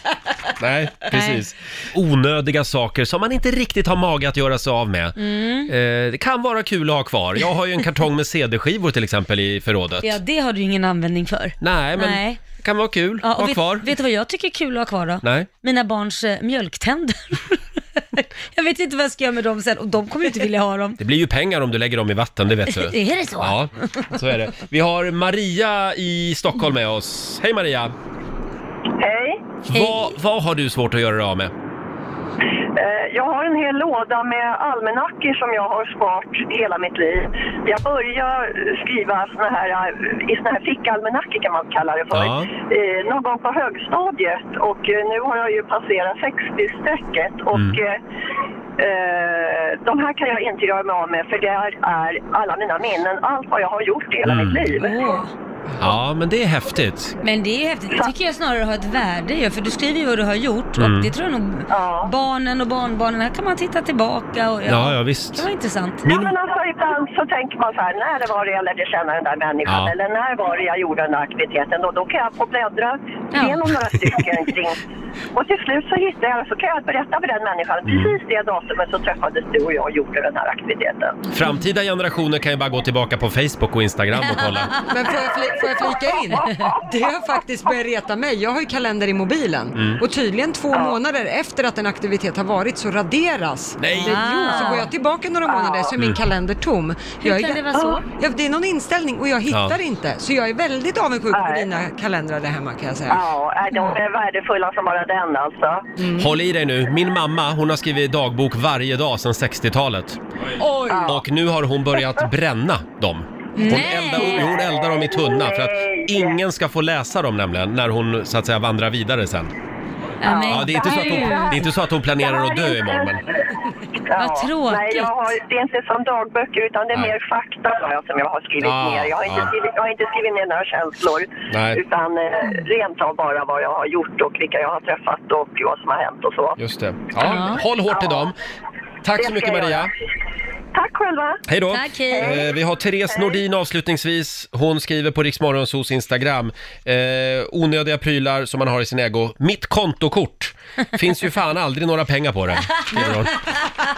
nej, precis. Onödiga saker som man inte riktigt har mage att göra sig av med. Mm. Eh, det kan vara kul att ha kvar. Jag har ju en kartong med CD-skivor till exempel i förrådet. Ja, det har du ju ingen användning för. Nej, men Nej. Det kan vara kul Ja, att ha vet, kvar. vet du vad jag tycker är kul att ha kvar då? Nej. Mina barns eh, mjölktänder. (laughs) jag vet inte vad jag ska göra med dem sen och de kommer ju inte vilja ha dem. Det blir ju pengar om du lägger dem i vatten, det vet du. (laughs) Är det så? Ja, så är det. Vi har Maria i Stockholm med oss. Hej Maria! Hej. Vad, vad har du svårt att göra dig av med? Eh, Jag har en hel låda med almanackor som jag har sparat hela mitt liv. Jag började skriva såna här, eh, i såna här fickalmanackor kan man kalla det för. Ja. Eh, någon gång på högstadiet och nu har jag ju passerat 60-strecket och Mm. eh, de här kan jag inte göra mig av med för det är alla mina minnen, allt vad jag har gjort i hela Mm. mitt liv. Åh. Ja, men det är häftigt. Men det är häftigt. Det tycker jag snarare har ett värde ju, för du skriver ju vad du har gjort Mm. och det tror jag nog Ja. barnen och barnbarnen, här kan man titta tillbaka och Ja, ja Det visst. var intressant. Ja, men alltså ibland så tänker man så här, när det var det jag lärde känna den där människan Ja. eller när var det jag gjorde den där aktiviteten då, då kan jag få bläddra Ja. igenom några stycken kring och till slut så hittar jag, så kan jag berätta för den människan, Mm. precis det datumet så träffades du och jag och gjorde den här aktiviteten. Framtida generationer kan ju bara gå tillbaka på Facebook och Instagram och kolla. (laughs) Men får jag, fli- får jag flika in? Det har faktiskt börjat reta mig. Jag har ju kalender i mobilen Mm. och tydligen två månader efter att en aktivitet har varit så raderas. Nej. Det, jo, så går jag tillbaka några månader så är min kalender tom. Hur Jag kan är, det vara så? Ja, det är någon inställning och jag hittar Ja. inte. Så jag är väldigt avundsjuk på dina kalendrar där hemma kan jag säga. Ja, de är värdefulla som bara den alltså. Håll i dig nu. Min mamma, hon har skrivit dagbok varje dag sedan 60-talet. Oj! Och nu har hon börjat (laughs) bränna dem. Hon Nej. eldar, hon eldar dem i tunna för att ingen ska få läsa dem nämligen när hon så att säga vandrar vidare sen. Ja, men Ja, det är inte så att hon, det är inte så att hon planerar att dö imorgon men... Ja, Vad tråkigt. Nej, jag har, det är inte som dagböcker utan det är Nej. mer fakta som jag har skrivit Ja, ner. Jag har, inte ja. skrivit, jag har inte skrivit ner några känslor Nej. utan eh, rent av bara vad jag har gjort och vilka jag har träffat och vad som har hänt och så. Just det. Ja, Ja. håll hårt i dem. Tack så mycket ska jag Maria. göra. Tack själv! själva. Hej då! Tack, hej. Eh, vi har Therese Nordin avslutningsvis. Hon skriver på Riksmorgonsos Instagram. Eh, onödiga prylar som man har i sin ägo. Mitt kontokort. Finns ju fan aldrig några pengar på det. skriver hon.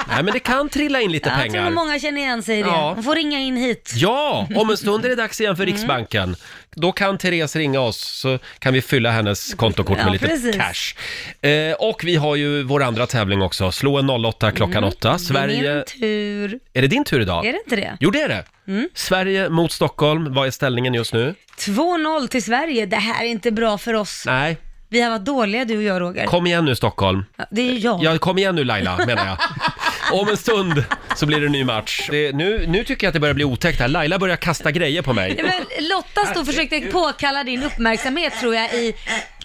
Nej men det kan trilla in lite Jag tror pengar. många känner igen sig i det. Ja. Man får ringa in hit. Ja, om en stund är det dags igen Mm. för Riksbanken. Då kan Therese ringa oss så kan vi fylla hennes kontokort med Ja, lite precis. cash. Eh, och vi har ju vår andra tävling också. Slå en 08 klockan 8. Det är Sverige... min tur. Är det din tur idag? Är det inte det? Jo, det är det. Mm. Sverige mot Stockholm. Vad är ställningen just nu? 2-0 till Sverige. Det här är inte bra för oss. Nej, Vi har varit dåliga du och jag Roger. kom igen nu Stockholm. Ja, Det är jag. Ja, kom igen nu Laila, menar jag. Om en stund så blir det en ny match. Det, nu, nu tycker jag att det börjar bli otäckt här. Laila börjar kasta grejer på mig. Ja, Men Lotta stod och försökte påkalla din uppmärksamhet tror jag i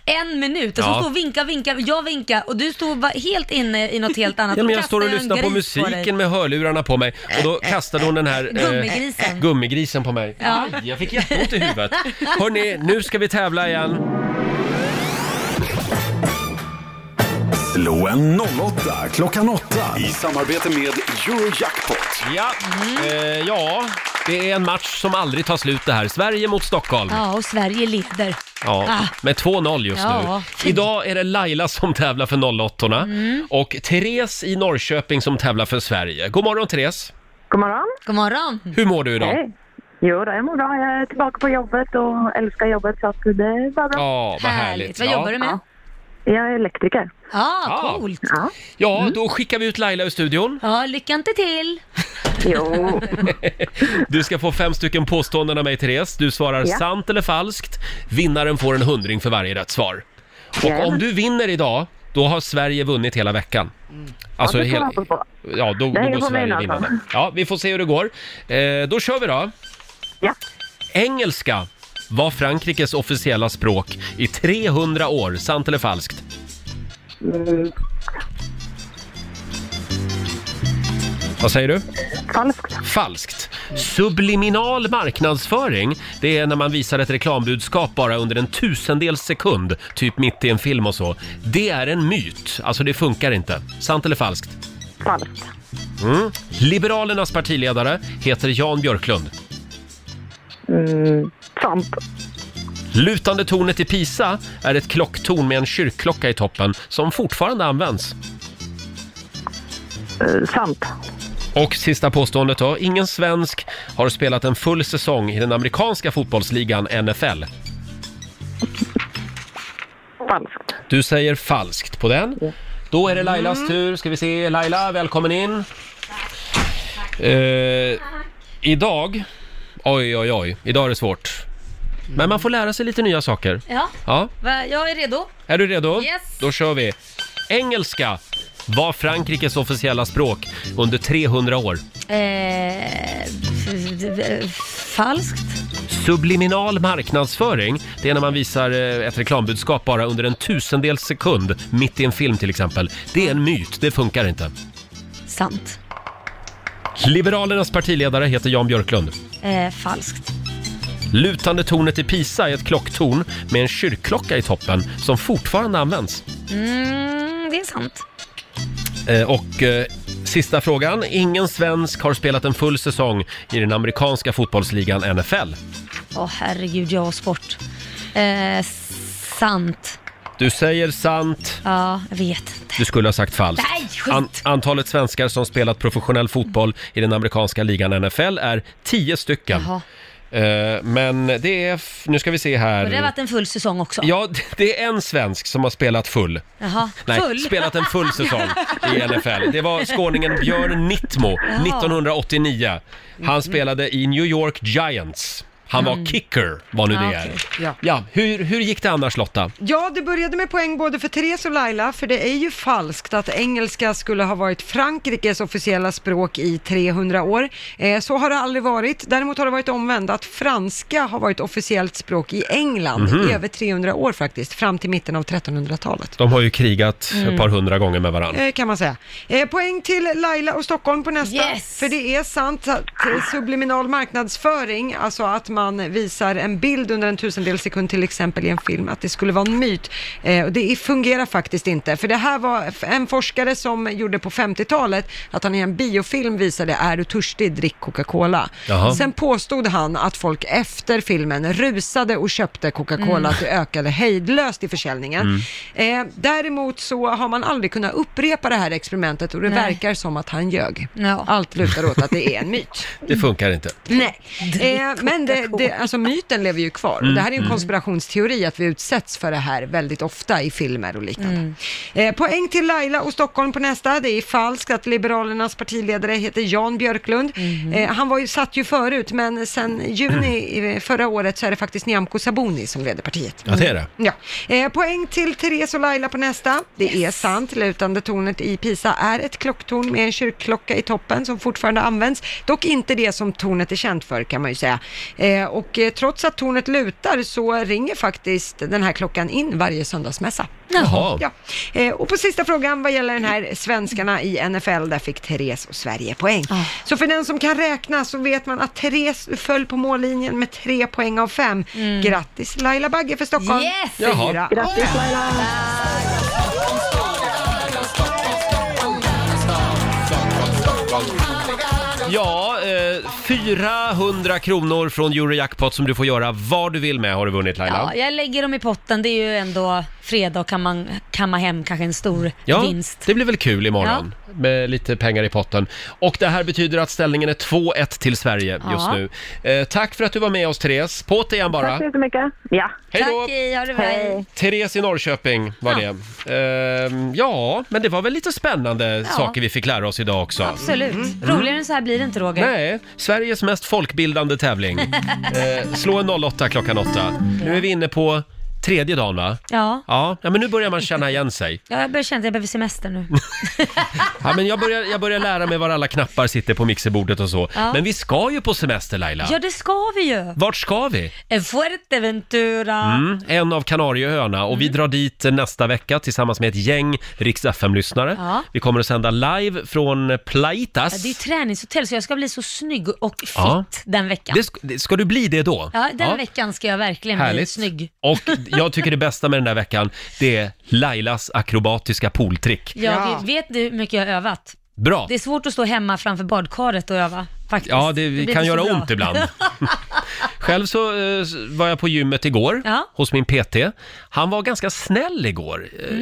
en minut och så Ja. stod och vinka, vinka, jag vinka och du stod bara helt inne i något helt annat. Ja, men Då jag står och kastade lyssnar en på gris dig. musiken med hörlurarna på mig och då kastade hon den här eh, Gummigrisen. gummigrisen på mig. Ja. Aj, jag fick jätteont i huvudet. Hörni, nu ska vi tävla igen. Slå en 08 klockan 8 i samarbete med Eurojackpot. Ja, eh, ja, det är en match som aldrig tar slut det här. Sverige mot Stockholm. Ja, och Sverige leder. Ja, Ah. med 2-0 just Ja, nu. Idag är det Laila som tävlar för 08 Mm. och Therese i Norrköping som tävlar för Sverige. God morgon Therese! God morgon. God morgon. Hur mår du idag? Hej. Jo, det mår bra. Jag är tillbaka på jobbet och älskar jobbet så att det är bara bra. Ja, vad härligt. Vad ja. jobbar du med? Jag är elektriker. Ja, Ja. coolt. Ja. Ja, då skickar vi ut Laila ur studion. Ja, lycka inte till. (laughs) Jo. (laughs) Du ska få fem stycken påståenden av mig, Therese. Du svarar Ja. sant eller falskt. Vinnaren får en hundring för varje rätt svar. Och Jajamän. om du vinner idag, då har Sverige vunnit hela veckan. Alltså, Ja, det kan hel- man få på. ja då, då hänger går på mig Sverige alltså. vinnande. Ja, vi får se hur det går. Eh, då kör vi då. Ja. Engelska var Frankrikes officiella språk i 300 år. Sant eller falskt? Mm, Vad säger du? falskt. Falskt. Subliminal marknadsföring, det är när man visar ett reklambudskap bara under en tusendels sekund, typ mitt i en film och så. Det är en myt, alltså det funkar inte. Sant eller falskt? Falskt. Mm. Liberalernas partiledare heter Jan Björklund. Mm, sant. Lutande tornet i Pisa är ett klocktorn med en kyrkklocka i toppen som fortfarande används. Eh, sant. Och sista påståendet då. Ingen svensk har spelat en full säsong i den amerikanska fotbollsligan NFL. Falskt. Du säger falskt på den. Då är det Lailas tur. Ska vi se. Laila, välkommen in. Eh, idag... Oj, oj, oj. Idag är det svårt. Men man får lära sig lite nya saker. Ja, Ja, va, jag är redo. är du redo? Yes. Då kör vi. Engelska var Frankrikes officiella språk under 300 år. Eh, f- f- falskt. Subliminal marknadsföring, det är när man visar eh, ett reklambudskap bara under en tusendels sekund, mitt i en film till exempel. Det är en myt, det funkar inte. Sant. Liberalernas partiledare heter Jan Björklund. Eh, falskt. Lutande tornet i Pisa är ett klocktorn med en kyrkklocka i toppen som fortfarande används. Mm, det är sant. Eh, och eh, sista frågan. Ingen svensk har spelat en full säsong i den amerikanska fotbollsligan NFL. Åh herregud, jag och sport. Eh, sant. Du säger sant, Ja, jag vet. du skulle ha sagt falskt. Nej, skit! antalet svenskar som spelat professionell fotboll i den amerikanska ligan NFL är 10 stycken. Jaha. Eh, men det är, f- nu ska vi se här. Och det har varit en full säsong också? Ja, det är en svensk som har spelat full. Jaha, Nej, full? spelat en full säsong i (laughs) NFL. Det var skåningen Björn Nittmo, 1989. Han spelade i New York Giants. Han var kicker, vad nu Ja, det okej. är. Ja. Ja, hur, hur gick det annars Lotta? Ja, det började med poäng både för Therese och Laila, för det är ju falskt att engelska skulle ha varit Frankrikes officiella språk i 300 år. Eh, så har det aldrig varit. Däremot har det varit omvänt, att franska har varit officiellt språk i England Mhm. i över 300 år faktiskt, fram till mitten av 1300-talet. De har ju krigat Mm. ett par hundra gånger med varandra. Eh, kan man säga. Eh, poäng till Laila och Stockholm på nästa. Yes! För det är sant att eh, subliminal marknadsföring, alltså att man visar en bild under en tusendels sekund till exempel i en film, att det skulle vara en myt. Eh, och det fungerar faktiskt inte, för det här var en forskare som gjorde på 50-talet, att han i en biofilm visade är du törstig, drick Coca-Cola. Sen påstod han att folk efter filmen rusade och köpte Coca-Cola, att det ökade hejdlöst i försäljningen. Eh, däremot så har man aldrig kunnat upprepa det här experimentet och det Nej. verkar som att han ljög. Ja. Allt lutar åt att det är en myt. (laughs) Det funkar inte. Nej, eh, men det, det, alltså myten lever ju kvar. Mm. Det här är ju en konspirationsteori att vi utsätts för det här väldigt ofta i filmer och liknande. Mm. Eh, poäng till Laila och Stockholm på nästa. Det är falskt att Liberalernas partiledare heter Jan Björklund. Mhm. Eh, han var ju, satt ju förut, men sen juni eh, förra året så är det faktiskt Nyamko Sabuni som leder partiet. Ja, det är det. Ja. Eh, poäng till Therese och Laila på nästa. Det är sant, lutande tornet i Pisa är ett klocktorn med en kyrkklocka i toppen som fortfarande används. Dock inte det som tornet är känt för kan man ju säga. Eh, och eh, trots att tornet lutar så ringer faktiskt den här klockan in varje söndagsmässa. Jaha. Ja. Eh, och på sista frågan vad gäller den här svenskarna i NFL, där fick Therese och Sverige poäng. Så för den som kan räkna så vet man att Therese föll på mållinjen med tre poäng av fem. Grattis Laila Bagge för Stockholm. Yes! Jaha. Fyra. Grattis Laila! Ja, eh, 400 kronor från Eurojackpot som du får göra vad du vill med har du vunnit Laila. Ja, jag lägger dem i potten. Det är ju ändå fredag och kan man kamma hem kanske en stor Ja, vinst. det blir väl kul imorgon med lite pengar i potten. Och det här betyder att ställningen är 2-1 till Sverige just Ja. nu. Eh, tack för att du var med oss Therese. På igen Tack bara. så jättemycket. Ja. Hej då! Tack, hej, ha det bra. Hej. Therese i Norrköping var Ja. det. Ehm, ja, men det var väl lite spännande saker vi fick lära oss idag också. Absolut. Roligare än så här blir det inte Roger. Nej, Sveriges mest folkbildande tävling. (laughs) eh, slå en 08 klockan 8. Nu är vi inne på tredje dagen va? Ja. Ja, ja men nu börjar man känna igen sig. Ja, jag börjar känna att jag behöver semester nu. (laughs) Ja, men jag, börjar, jag börjar lära mig var alla knappar sitter på mixerbordet och så. Ja. Men vi ska ju på semester Laila. Ja, det ska vi ju. Vart ska vi? En Fuerteventura. Mm, en av Kanarieöarna och Mm. vi drar dit nästa vecka tillsammans med ett gäng Rix FM-lyssnare. Ja. Vi kommer att sända live från Plaitas. Ja, det är ju träningshotell så jag ska bli så snygg och fit Ja. den veckan. Det sk- det- ska du bli det då? Ja, den veckan ska jag verkligen bli Härligt. snygg. Och (laughs) jag tycker det bästa med den där veckan, det är Lailas akrobatiska pooltrick. Jag Ja. vet du hur mycket jag har övat? Bra! Det är svårt att stå hemma framför badkaret och öva, faktiskt. Ja, det, blir kan inte så göra bra. ont ibland. (laughs) Själv så eh, var jag på gymmet igår, Ja. hos min PT. Han var ganska snäll igår. Eh,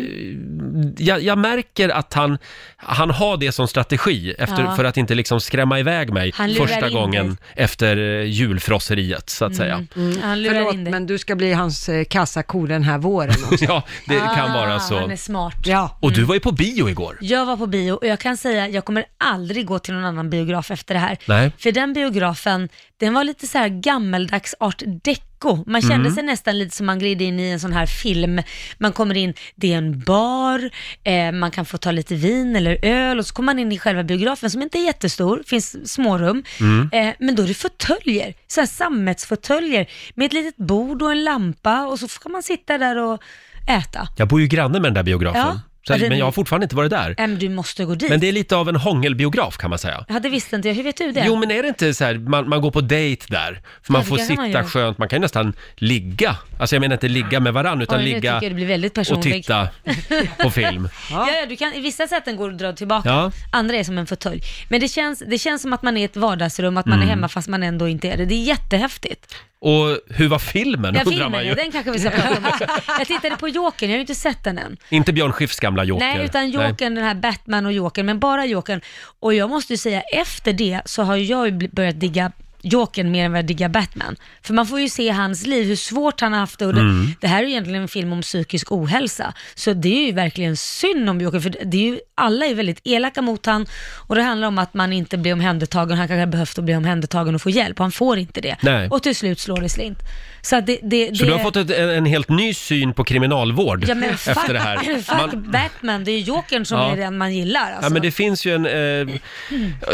Jag, jag märker att han, han har det som strategi efter, Ja. för att inte liksom skrämma iväg mig Han lurar första in gången dig. efter eh, julfrosseriet, så att säga. Han lurar Förlåt, in dig. men du ska bli hans eh, kassako den här våren också. (laughs) Ja, det kan vara Ah, så. Han är smart. Ja. Och du var ju på bio igår. Jag var på bio och jag kan säga jag kommer aldrig gå till någon annan biograf efter det här. Nej. För den biografen, den var lite så här gammeldags art deco. Man kände Mm. sig nästan lite som man gled in i en sån här film. Man kommer in, det är en bar, eh, man kan få ta lite vin eller öl och så kommer man in i själva biografen som inte är jättestor, finns smårum. Mm. Eh, men då är det fåtöljer, så här sammetsfåtöljer med ett litet bord och en lampa och så får man sitta där och äta. Jag bor ju granne med den där biografen. Ja. Så, den- men jag har fortfarande inte varit där. Men du måste gå dit. Men det är lite av en hångelbiograf kan man säga. Ja, det visste inte jag. Hur vet du det? Jo, men är det inte så här, man, man går på dejt där, för man Ja, det får kan man sitta göra. skönt, man kan ju nästan ligga. Alltså jag menar inte ligga med varandra, utan Oj, nu ligga tycker jag det blir väldigt och titta (laughs) på film. Ja. ja, du kan, i vissa sätten går det att dra tillbaka, Ja. andra är som en fåtölj. Men det känns, det känns som att man är i ett vardagsrum, att man Mm. är hemma fast man ändå inte är det. Det är jättehäftigt. Och hur var filmen, Ja, undrar filmen, man ju. ja, den kanske vi ska prata om också. (laughs) Jag tittade på Jokern, jag har ju inte sett den än. Inte Björn Skifs gamla Joker. Nej, utan Jokern, den här Batman och Jokern, men bara Jokern. Och jag måste ju säga, efter det så har jag ju börjat digga Jokern mer än vad jag diggar Batman. För man får ju se hans liv, hur svårt han har haft det. Och det, Mm. det här är ju egentligen en film om psykisk ohälsa. Så det är ju verkligen synd om Jokern, för det är ju, alla är väldigt elaka mot han och det handlar om att man inte blir omhändertagen. Han kanske har behövt att bli omhändertagen och få hjälp och han får inte det. Nej. Och till slut slår det slint. Så att det, det, Så det, du har fått ett, en, en helt ny syn på kriminalvård Ja men fuck, efter det här. (laughs) fuck Man, Batman, det är ju Jokern som Ja. är den man gillar. Alltså. ja men det finns ju en eh,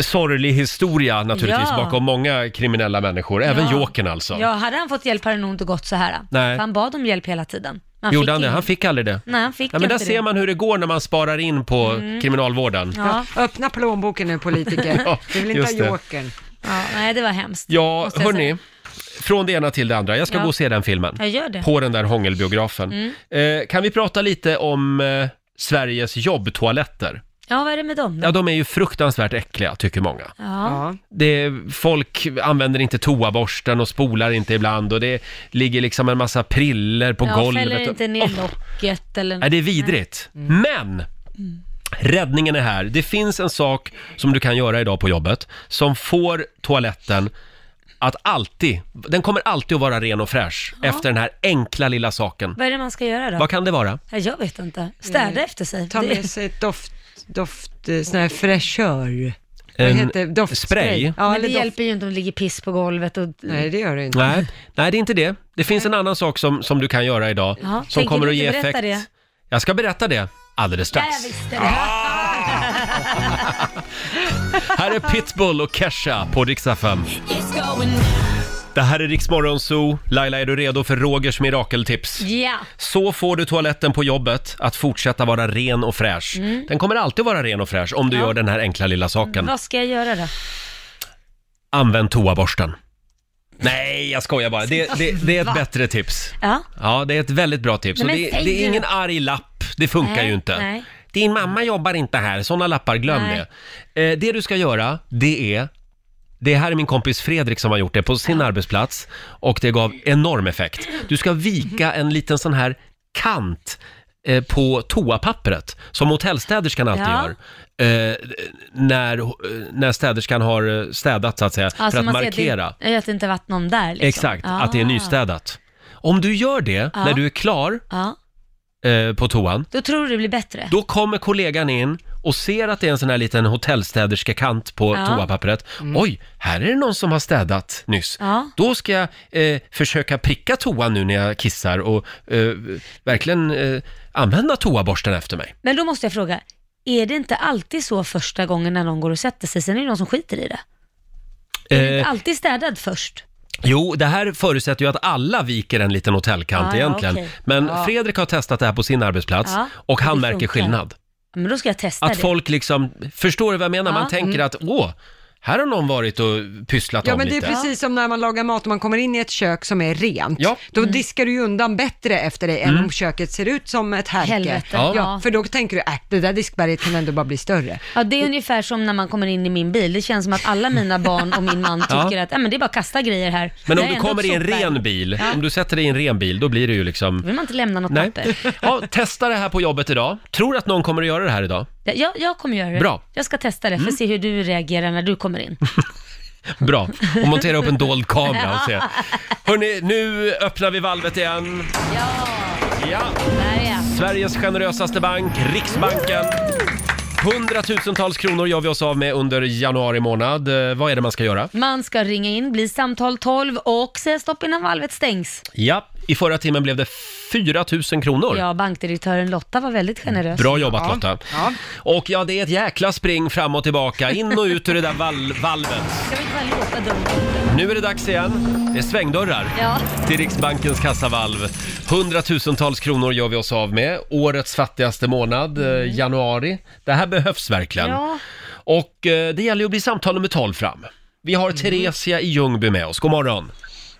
sorglig historia naturligtvis Ja. bakom många kriminella människor, även Ja. Jokern alltså. Ja, hade han fått hjälp hade det nog inte gått så här. Nej. För han bad om hjälp hela tiden. Gjorde han det? ingen. Han fick aldrig det? Nej, han fick Ja, men där inte ser det. man hur det går när man sparar in på Mm. kriminalvården. Ja, Öppna plånboken nu politiker. (laughs) Ja, Du vill inte just ha det. jokern. ja, nej det var hemskt. Ja, måste jag hörni. från det ena till det andra. Jag ska Ja. gå och se den filmen. Jag gör det. På den där hångelbiografen. Mm. Eh, kan vi prata lite om eh, Sveriges jobbtoaletter? Ja, vad är det med dem då? Ja, de är ju fruktansvärt äckliga, tycker många. Ja. Ja. Det, folk använder inte toaborsten och spolar inte ibland och det ligger liksom en massa priller på ja, golvet. fäller inte ner Åh, locket eller... Nej, det är vidrigt. Men! Räddningen är här. Det finns en sak som du kan göra idag på jobbet som får toaletten att alltid, den kommer alltid att vara ren och fräsch efter den här enkla lilla saken. Vad är det man ska göra då? Vad kan det vara? Ja, jag vet inte. Städa efter sig. Ta Det- med sig ett doft, doft, eh, sån här fräschör. Vad En heter det? Doftspray? spray? Ja, Men det eller doft... hjälper ju inte om det ligger piss på golvet och... Nej, det gör det inte. Nej, nej, det är inte det. Det finns en annan sak som, som du kan göra idag Ja, som tänker kommer du att ge inte berätta effekt. det? Jag ska berätta det alldeles Ja, strax. jag visste det. (laughs) Här är Pitbull och Kesha på Rix FM. Det här är Rix Morgon Zoo. Laila, är du redo för Rogers mirakeltips? Ja. Så får du toaletten på jobbet att fortsätta vara ren och fräsch. Den kommer alltid vara ren och fräsch om du Mm. Ja. gör den här enkla lilla saken. Vad ska jag göra då? Använd toaborsten. Nej, jag skojar bara. Det, det, det är ett Va? bättre tips. Ja. Ja, det är ett väldigt bra tips. Nej, Och men det, säg det är ingen arg lapp. Det funkar Nej, ju inte. nej. Din mamma jobbar inte här. Sådana lappar, glöm Nej. det. Eh, det du ska göra, det är det här är min kompis Fredrik som har gjort det på sin arbetsplats och det gav enorm effekt. Du ska vika en liten sån här kant eh, på toapappret som hotellstäderskan alltid Ja. gör. Eh, när, eh, när städerskan har eh, städat så att säga, för att man ser markera. Att det, att det inte varit någon där liksom. Exakt, att det är Ah. nystädat. Om du gör det Ja. när du är klar Ja, eh, på toan, då tror du det blir bättre. då kommer kollegan in och ser att det är en sån här liten hotellstäderskekant på Ja. toapappret. Oj, här är det någon som har städat nyss. Ja. Då ska jag eh, försöka pricka toan nu när jag kissar och eh, verkligen eh, använda toaborsten efter mig. Men då måste jag fråga, är det inte alltid så första gången när någon går och sätter sig, sen är det någon som skiter i det? Är det inte Eh, alltid städad först? jo, det här förutsätter ju att alla viker en liten hotellkant Ja, ja, egentligen. okej. Men Ja. Fredrik har testat det här på sin arbetsplats Ja, och han det märker funkar. skillnad. Men då ska jag testa Att det. folk liksom, förstår du vad jag menar? Ja. Man tänker att, åh, här har någon varit och pysslat Ja om men det är lite. precis som när man lagar mat och man kommer in i ett kök som är rent. Ja. Då Mm. diskar du ju undan bättre efter dig än om köket ser ut som ett härke. Helvete, Ja. Ja. för då tänker du, äh, det där diskberget kan ändå bara bli större. Ja, det är ungefär som när man kommer in i min bil. Det känns som att alla mina barn och min man (laughs) Ja. tycker att äh, men det är bara att kasta grejer här. Men om är du ändå kommer i en sopberg. ren bil, Ja. om du sätter dig i en ren bil, då blir det ju Då liksom... vill man inte lämna något Nej. papper. Ja, testa det här på jobbet idag. Tror att någon kommer att göra det här idag? Ja, Jag, jag kommer göra det. Bra. Mm. Jag ska testa det för att se hur du reagerar när du kommer in. (laughs) Bra. Och montera upp en dold kamera och se. (laughs) Hörni, nu öppnar vi valvet igen. Ja, Ja, där är jag. Sveriges generösaste bank, Riksbanken. Hundratusentals kronor gör vi oss av med under januari månad. Eh, vad är det man ska göra? Man ska ringa in, bli samtal 12 och säga stopp innan valvet stängs. Ja, i förra timmen blev det 4 000 kronor. Ja, bankdirektören Lotta var väldigt generös. Bra jobbat Ja. Lotta. Ja. Och ja, det är ett jäkla spring fram och tillbaka, in och ut ur det där val- valvet. (laughs) Ska vi inte bara låta dumt? Nu är det dags igen. Det är svängdörrar Ja. till Riksbankens kassavalv. Hundratusentals kronor gör vi oss av med. Årets fattigaste månad, eh, januari. Det här behövs verkligen. Mm. Ja. Och eh, det gäller ju att bli samtal nummer 12 fram. Vi har Theresia i Ljungby med oss. God morgon.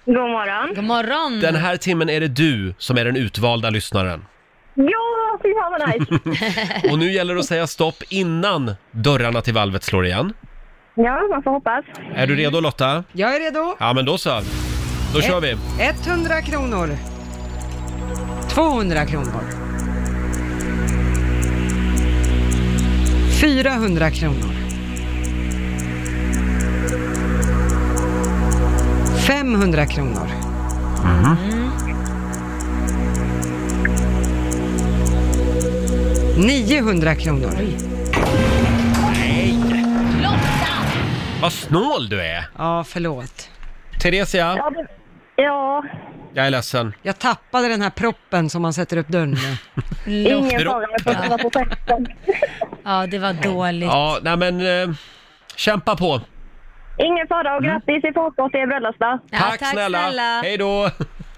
God morgon. God morgon! Den här timmen är det du som är den utvalda lyssnaren. Ja, fy fan vad nice. (laughs) Och nu gäller det att säga stopp innan dörrarna till valvet slår igen. ja, man får hoppas. Är du redo Lotta? Jag är redo. Ja, men då så. Då kör vi. 100 kronor. 200 kronor. 400 kronor. 500 kronor. Mhm. 900 kronor. Vad snål du är! Ja, förlåt. Theresia, Ja, det, ja jag är ledsen. Jag tappade den här proppen som man sätter upp dörren med. (laughs) ingen fara med fötterna på festen. Ja, det var dåligt. Ja, nej men eh, kämpa på. Ingen fara och grattis i förskott till er bröllopsdag. Ja, tack, snälla. Hej då!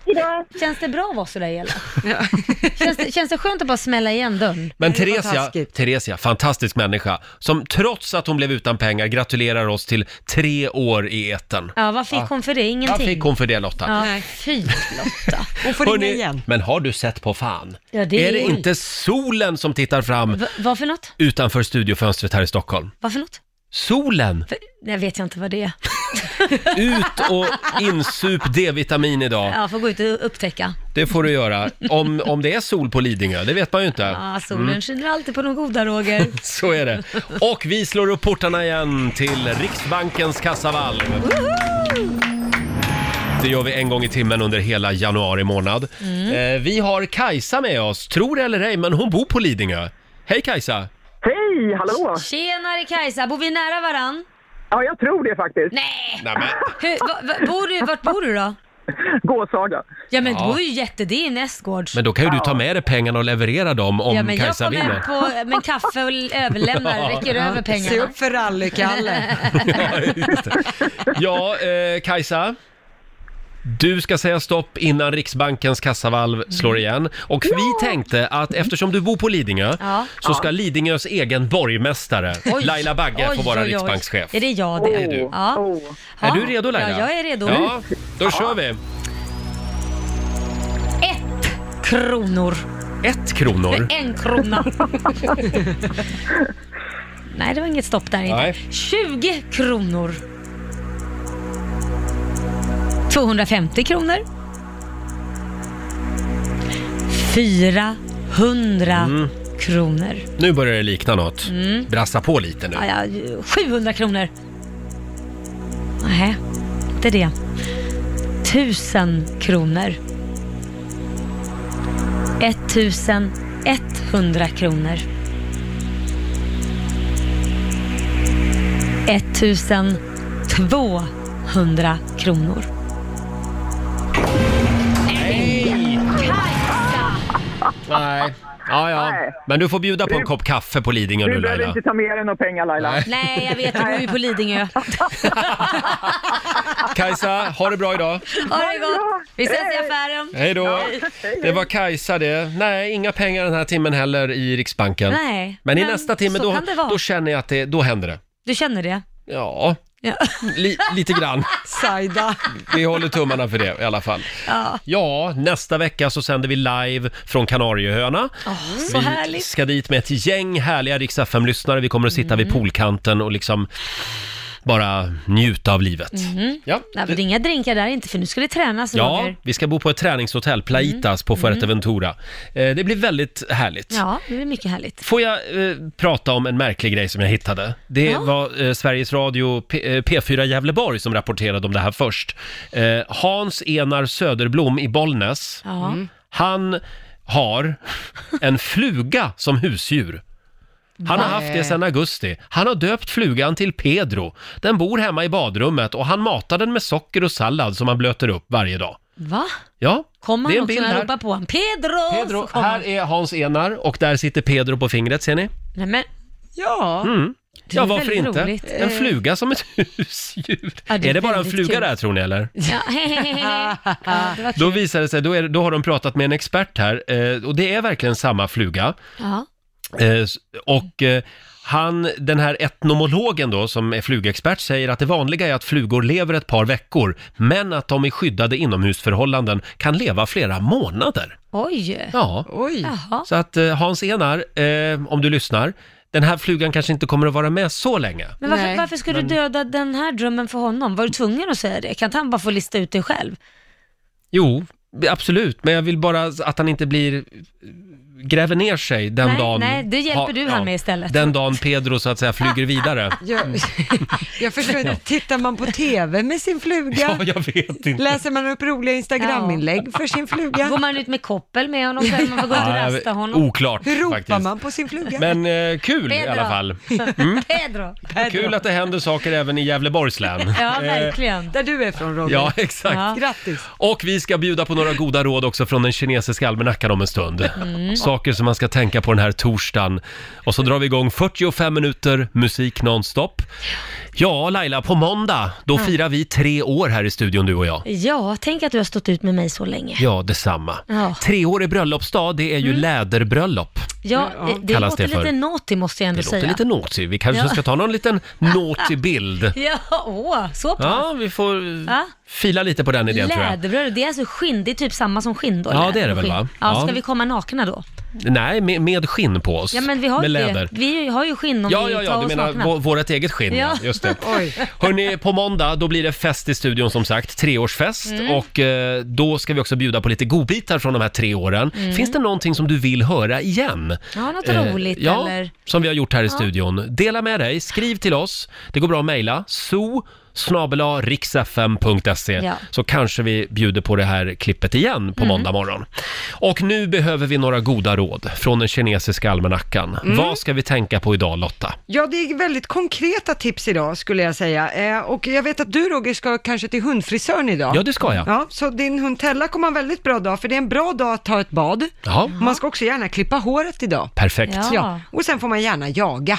Hejdå. Känns det bra att vara sådär elak? (laughs) känns, det, känns det skönt att bara smälla igen dörren? Men Det taskigt. Theresia, fantastisk människa, som trots att hon blev utan pengar gratulerar oss till tre år i etern. Ja, vad fick hon för det? Vad Ingenting? fick hon för det Lotta? Ja, Nej. fy Lotta. (laughs) Hon får ringa Hörrni, igen. Men har du sett på fan? Ja, det är det inte solen som tittar fram Va, vad för något? utanför studiofönstret här i Stockholm? Vad för något? Solen! För, jag vet jag inte vad det är. (laughs) Ut och insup D-vitamin idag. Jag får gå ut och upptäcka. Det får du göra. Om, om det är sol på Lidingö, det vet man ju inte. Ja, solen skiner alltid på de goda, Roger. (laughs) Så är det. Och vi slår upp portarna igen till Riksbankens kassavalv. Det gör vi en gång i timmen under hela januari månad. Mm. Eh, vi har Kajsa med oss, tror det eller ej, men hon bor på Lidingö. Hej Kajsa! Hej, hallå! Tjenare Kajsa, bor vi nära varann? Ja, jag tror det faktiskt. Nej! Nej, men, Hur, va, va, bor du, vart bor du då? Gåshaga. Ja men Ja. då är ju jätte, det är nästgårds. men då kan ju du ta med dig pengarna och leverera dem om ja men jag Kajsa kommer vinner. på med en kaffe och överlämnar, räcker över Se pengarna. upp för rally-Kalle. (laughs) Ja, just det. ja eh, Kajsa. Du ska säga stopp innan Riksbankens kassavalv slår igen. Och vi tänkte att eftersom du bor på Lidingö Ja. så ska Lidingös egen borgmästare Oj. Laila Bagge få Oj, vara oj, oj. riksbankschef. Är det jag det? Det är du. Ja. Oh. Ja. Är du redo Laila? Ja, jag är redo. Ja, då kör vi. Ett kronor. Ett kronor. En krona. (laughs) Nej, det var inget stopp där inte. Nej. 20 kronor. 250 kronor. 400 kronor. Nu börjar det likna något. Brassa på lite nu. Ja, ja, 700 kronor. Nej, inte det. 1000 kronor. 1100 kronor. 1200 kronor. Nej! Nej. Ja, ja. Nej. Men du får bjuda på en kopp kaffe på Lidingö nu Du behöver Laila. inte ta med dig några pengar Laila. Nej. Nej, jag vet, du bor ju på Lidingö. (laughs) Kajsa, ha det bra idag. Ha det gott. Vi ses i affären. Hej då. Det var Kajsa det. Nej, inga pengar den här timmen heller i Riksbanken. Nej, Men i men nästa timme så då, kan det vara. då känner jag att det, då händer det. Du känner det? Ja, Ja. li, lite grann. Saida. Vi håller tummarna för det i alla fall. Ja. Ja, nästa vecka så sänder vi live från Kanarieöarna. Åh, så vi härligt. ska dit med ett gäng härliga Rix FM-lyssnare. Vi kommer att sitta Mm. vid poolkanten och liksom bara njuta av livet. Mhm. Ja, Nej, men det är inga drinkar där inte, för nu ska det tränas, Ja, Roger. vi ska bo på ett träningshotell, Plaitas på Fuerteventura. Eh, det blir väldigt härligt. Mm. Ja, det är mycket härligt. Får jag eh, prata om en märklig grej som jag hittade? Det Ja. var eh, Sveriges Radio P- eh, P4 Gävleborg som rapporterade om det här först. Eh, Hans Enar Söderblom i Bollnäs, Ja. han har en fluga som husdjur. Han har haft det sedan augusti. Han har döpt flugan till Pedro. Den bor hemma i badrummet och han matar den med socker och sallad som han blöter upp varje dag. Va? Ja, Kommer det är han en också bild när jag här. ropar på honom? Pedro! Pedro, Så kommer här han. är Hans Enar och där sitter Pedro på fingret, ser ni? Nej men, Ja. Mm. Det Ja, varför väldigt inte? roligt. En Eh. fluga som ett (laughs) husdjur. Ja, det är är det bara en väldigt fluga kul. där tror ni eller? (laughs) ja, (laughs) ja, det var Då kul. visar det sig, då, är, då har de pratat med en expert här eh, och det är verkligen samma fluga. Ja. Eh, och eh, han, den här etnomologen då som är flugexpert säger att det vanliga är att flugor lever ett par veckor men att de i skyddade inomhusförhållanden kan leva flera månader. Oj. Ja, Oj. Jaha. så att eh, Hans Enar, eh, om du lyssnar, den här flugan kanske inte kommer att vara med så länge. Men varför, Nej, varför ska du döda den här drömmen för honom? Var du tvungen att säga det? Kan inte han bara få lista ut det själv? Jo, absolut, men jag vill bara att han inte blir gräver ner sig den Nej, dagen... nej, det hjälper du han med istället. Den dagen Pedro så att säga flyger vidare. (laughs) Jag, jag förstår inte, tittar man på TV med sin fluga? Ja, jag vet inte. Läser man upp roliga Instagram-inlägg för sin fluga? Går man ut med koppel med honom så man får gå ut och rasta honom? Oklart Hur ropar faktiskt. man på sin fluga? Men eh, kul i Pedro. alla fall. (laughs) Pedro. Kul att det händer saker även i Gävleborgs län. (laughs) Ja, Eh, verkligen. Där du är från Roger. Ja, exakt. Ja. Grattis. Och vi ska bjuda på några goda råd också från den kinesiska almanackan om en stund. Mm. Saker som man ska tänka på den här torsdagen. Och så drar vi igång 45 minuter musik nonstop. Ja, Laila, på måndag, då firar vi tre år här i studion, du och jag. Ja, tänk att du har stått ut med mig så länge. Ja, detsamma. Ja. Treårig bröllopsdag, det är ju läderbröllop. Ja, det Kallas låter det för. lite naughty måste jag ändå Det låter säga. lite naughty. Vi kanske Ja. ska ta någon liten naughty (laughs) bild. Ja, åh, så pass. Ja, vi får Ja. fila lite på den idén tror jag. Läderbröd, det är alltså skinn, det är typ samma som skinn då? Ja, det är det väl, skinn. va? Ja, Ja. ska vi komma nakna då? Nej, med, med skinn på oss. Ja, men vi har med ju läder. det. Vi har ju skinn om Ja, vi ja, tar ja, du oss menar nakna. vå- vårt eget skinn, ja. Ja. Just det. (laughs) Hörni, på måndag då blir det fest i studion som sagt, treårsfest. Mm. Och eh, då ska vi också bjuda på lite godbitar från de här tre åren. Finns det någonting som du vill höra igen? Mm. Ja, något Eh, roligt ja, eller? som vi har gjort här i studion. Dela med dig, skriv till oss. Det går bra att mejla. So riksfm.se Ja. så kanske vi bjuder på det här klippet igen Mm. på måndag morgon. Och nu behöver vi några goda råd från den kinesiska almanackan. Mm. Vad ska vi tänka på idag Lotta? Ja, det är väldigt konkreta tips idag skulle jag säga. Eh, och jag vet att du Roger ska kanske till hundfrisören idag. Ja, det ska jag. Ja, så din hund Tella kommer ha en väldigt bra dag, för det är en bra dag att ta ett bad. Ja, Man ska också gärna klippa håret idag. perfekt. Ja. Ja. Och sen får man gärna jaga.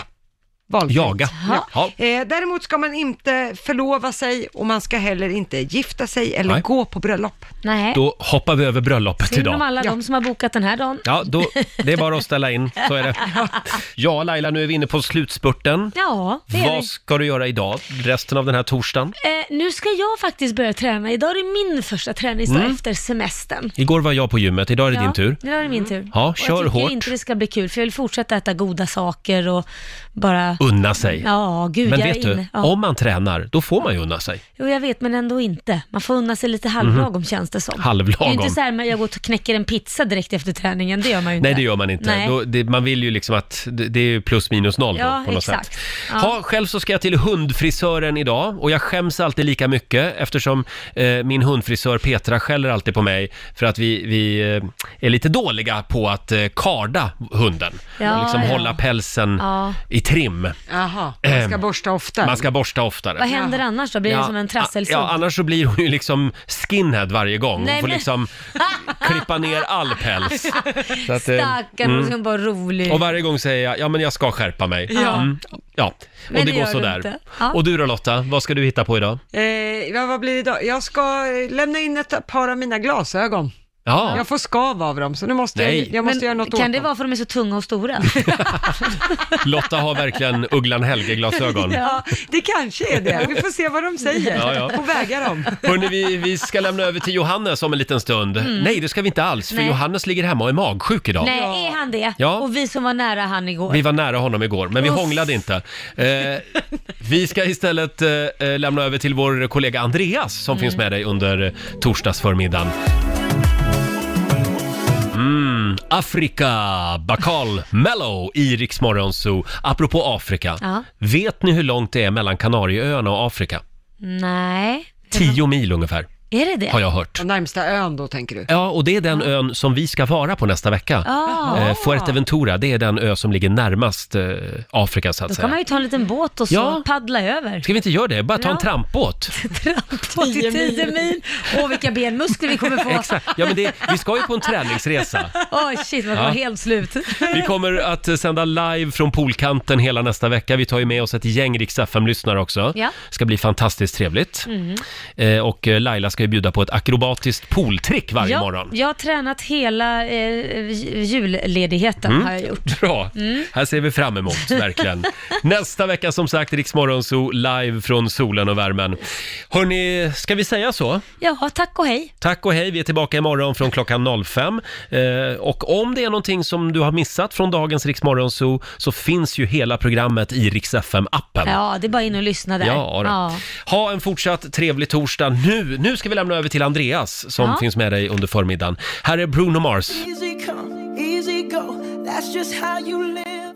Valfritt. Jaga. Ja. Ja. Eh, däremot ska man inte förlova sig och man ska heller inte gifta sig eller Nej. gå på bröllop. Nej. Då hoppar vi över bröllopet Synd om idag. alla Ja. de som har bokat den här dagen. Ja, då, det är bara att ställa in, så är det. (laughs) Ja, Laila, nu är vi inne på slutspurten. Ja, det är Vad vi. ska du göra idag, resten av den här torsdagen? Eh, nu ska jag faktiskt börja träna. Idag är det min första träningsdag efter semestern. Igår var jag på gymmet, idag är det ja, din tur. Idag är det min tur. Ja, Och kör jag tycker hårt. inte det ska bli kul, för jag vill fortsätta äta goda saker och bara... Unna sig. Ja, gud, Men jag vet är du, inne. Ja. om man tränar, då får man ju unna sig. Jo, jag vet, men ändå inte. Man får unna sig lite halvlagom känns det som. Det är ju Mhm. Halvlagom. inte så här att jag går och knäcker en pizza direkt efter träningen, det gör man ju inte. Nej, det gör man inte. Nej. Då, det, man vill ju liksom att det, det är ju plus minus noll Ja, då, på något exakt. sätt. Ja. Ha, själv så ska jag till hundfrisören idag och jag skäms alltid lika mycket eftersom eh, min hundfrisör Petra skäller alltid på mig för att vi, vi eh, är lite dåliga på att eh, karda hunden. Ja, och liksom ja. hålla pälsen Ja. i trim. Jaha, man ska borsta oftare. Man ska borsta oftare. Vad händer annars då? Blir det som en trasselsugg? Ja, annars så blir hon ju liksom skinhead varje gång. Hon Nej, får men- liksom (laughs) klippa ner all päls. Så att, eh, Stackarn, hon ska vara rolig. och varje gång säger jag, ja men jag ska skärpa mig. Ja. Mm. ja. Men Och det, det går gör du sådär. inte. Ja. Och du då Lotta, vad ska du hitta på idag? Eh, ja, vad blir det idag? Jag ska eh, lämna in ett par av mina glasögon. Ja, Jag får skav av dem, så nu måste Nej. jag, jag måste göra något kan åt det dem. vara för att de är så tunga och stora? (laughs) Lotta har verkligen Ugglan Helge-glasögon. Ja, det kanske är det. Vi får se vad de säger Ja, ja. och väga dem. Hörrni, vi, vi ska lämna över till Johannes om en liten stund. Nej, det ska vi inte alls, för Mm. Nej. Johannes ligger hemma och är magsjuk idag. Nej, är han det? Ja. Och vi som var nära han igår. Vi var nära honom igår, men vi Uff. hånglade inte. Eh, vi ska istället eh, eh, lämna över till vår kollega Andreas som Mm. finns med dig under torsdagsförmiddagen. Mm, Afrika, Bakal, Mellow i Rix Morgon Zoo. Apropå Afrika, Ja. vet ni hur långt det är mellan Kanarieöarna och Afrika? Nej. Tio mil ungefär, Är det det? har jag hört. Och närmsta ön då, tänker du? Ja, och det är den ön som vi ska vara på nästa vecka. Ah. Eh, Fuerteventura, det är den ö som ligger närmast eh, Afrika så att Då säga. kan man ju ta en liten båt och så Ja. paddla över. Ska vi inte göra det? Bara ta en Ja. trampbåt. På till 10 mil. Åh, vilka benmuskler vi kommer få. (laughs) Exakt. Ja, men det, vi ska ju på en träningsresa. (laughs) Oj, shit, man Ja. var helt slut. (laughs) Vi kommer att eh, sända live från poolkanten hela nästa vecka. Vi tar ju med oss ett gäng Rix FM-lyssnare också. Ja. ska bli fantastiskt trevligt. Mm. Eh, och eh, Laila ska ju bjuda på ett akrobatiskt pooltrick varje ja, morgon. Jag har tränat hela eh, julledigheten Mm. har jag gjort. Bra, Mm. här ser vi fram emot, verkligen. (laughs) Nästa vecka som sagt, Rix Morgonzoo live från solen och värmen. Hörni, ska vi säga så? Ja, tack och hej. Tack och hej, vi är tillbaka imorgon från klockan 05. Eh, och om det är någonting som du har missat från dagens Rix Morgonzoo så finns ju hela programmet i Rix FM-appen. Ja, det är bara in och lyssna där. Ja, då. Ha en fortsatt trevlig torsdag. Nu, nu ska vi lämna över till Andreas som Ja. finns med dig under förmiddagen. Här är Bruno Mars. Easy come, easy go. That's just how you live.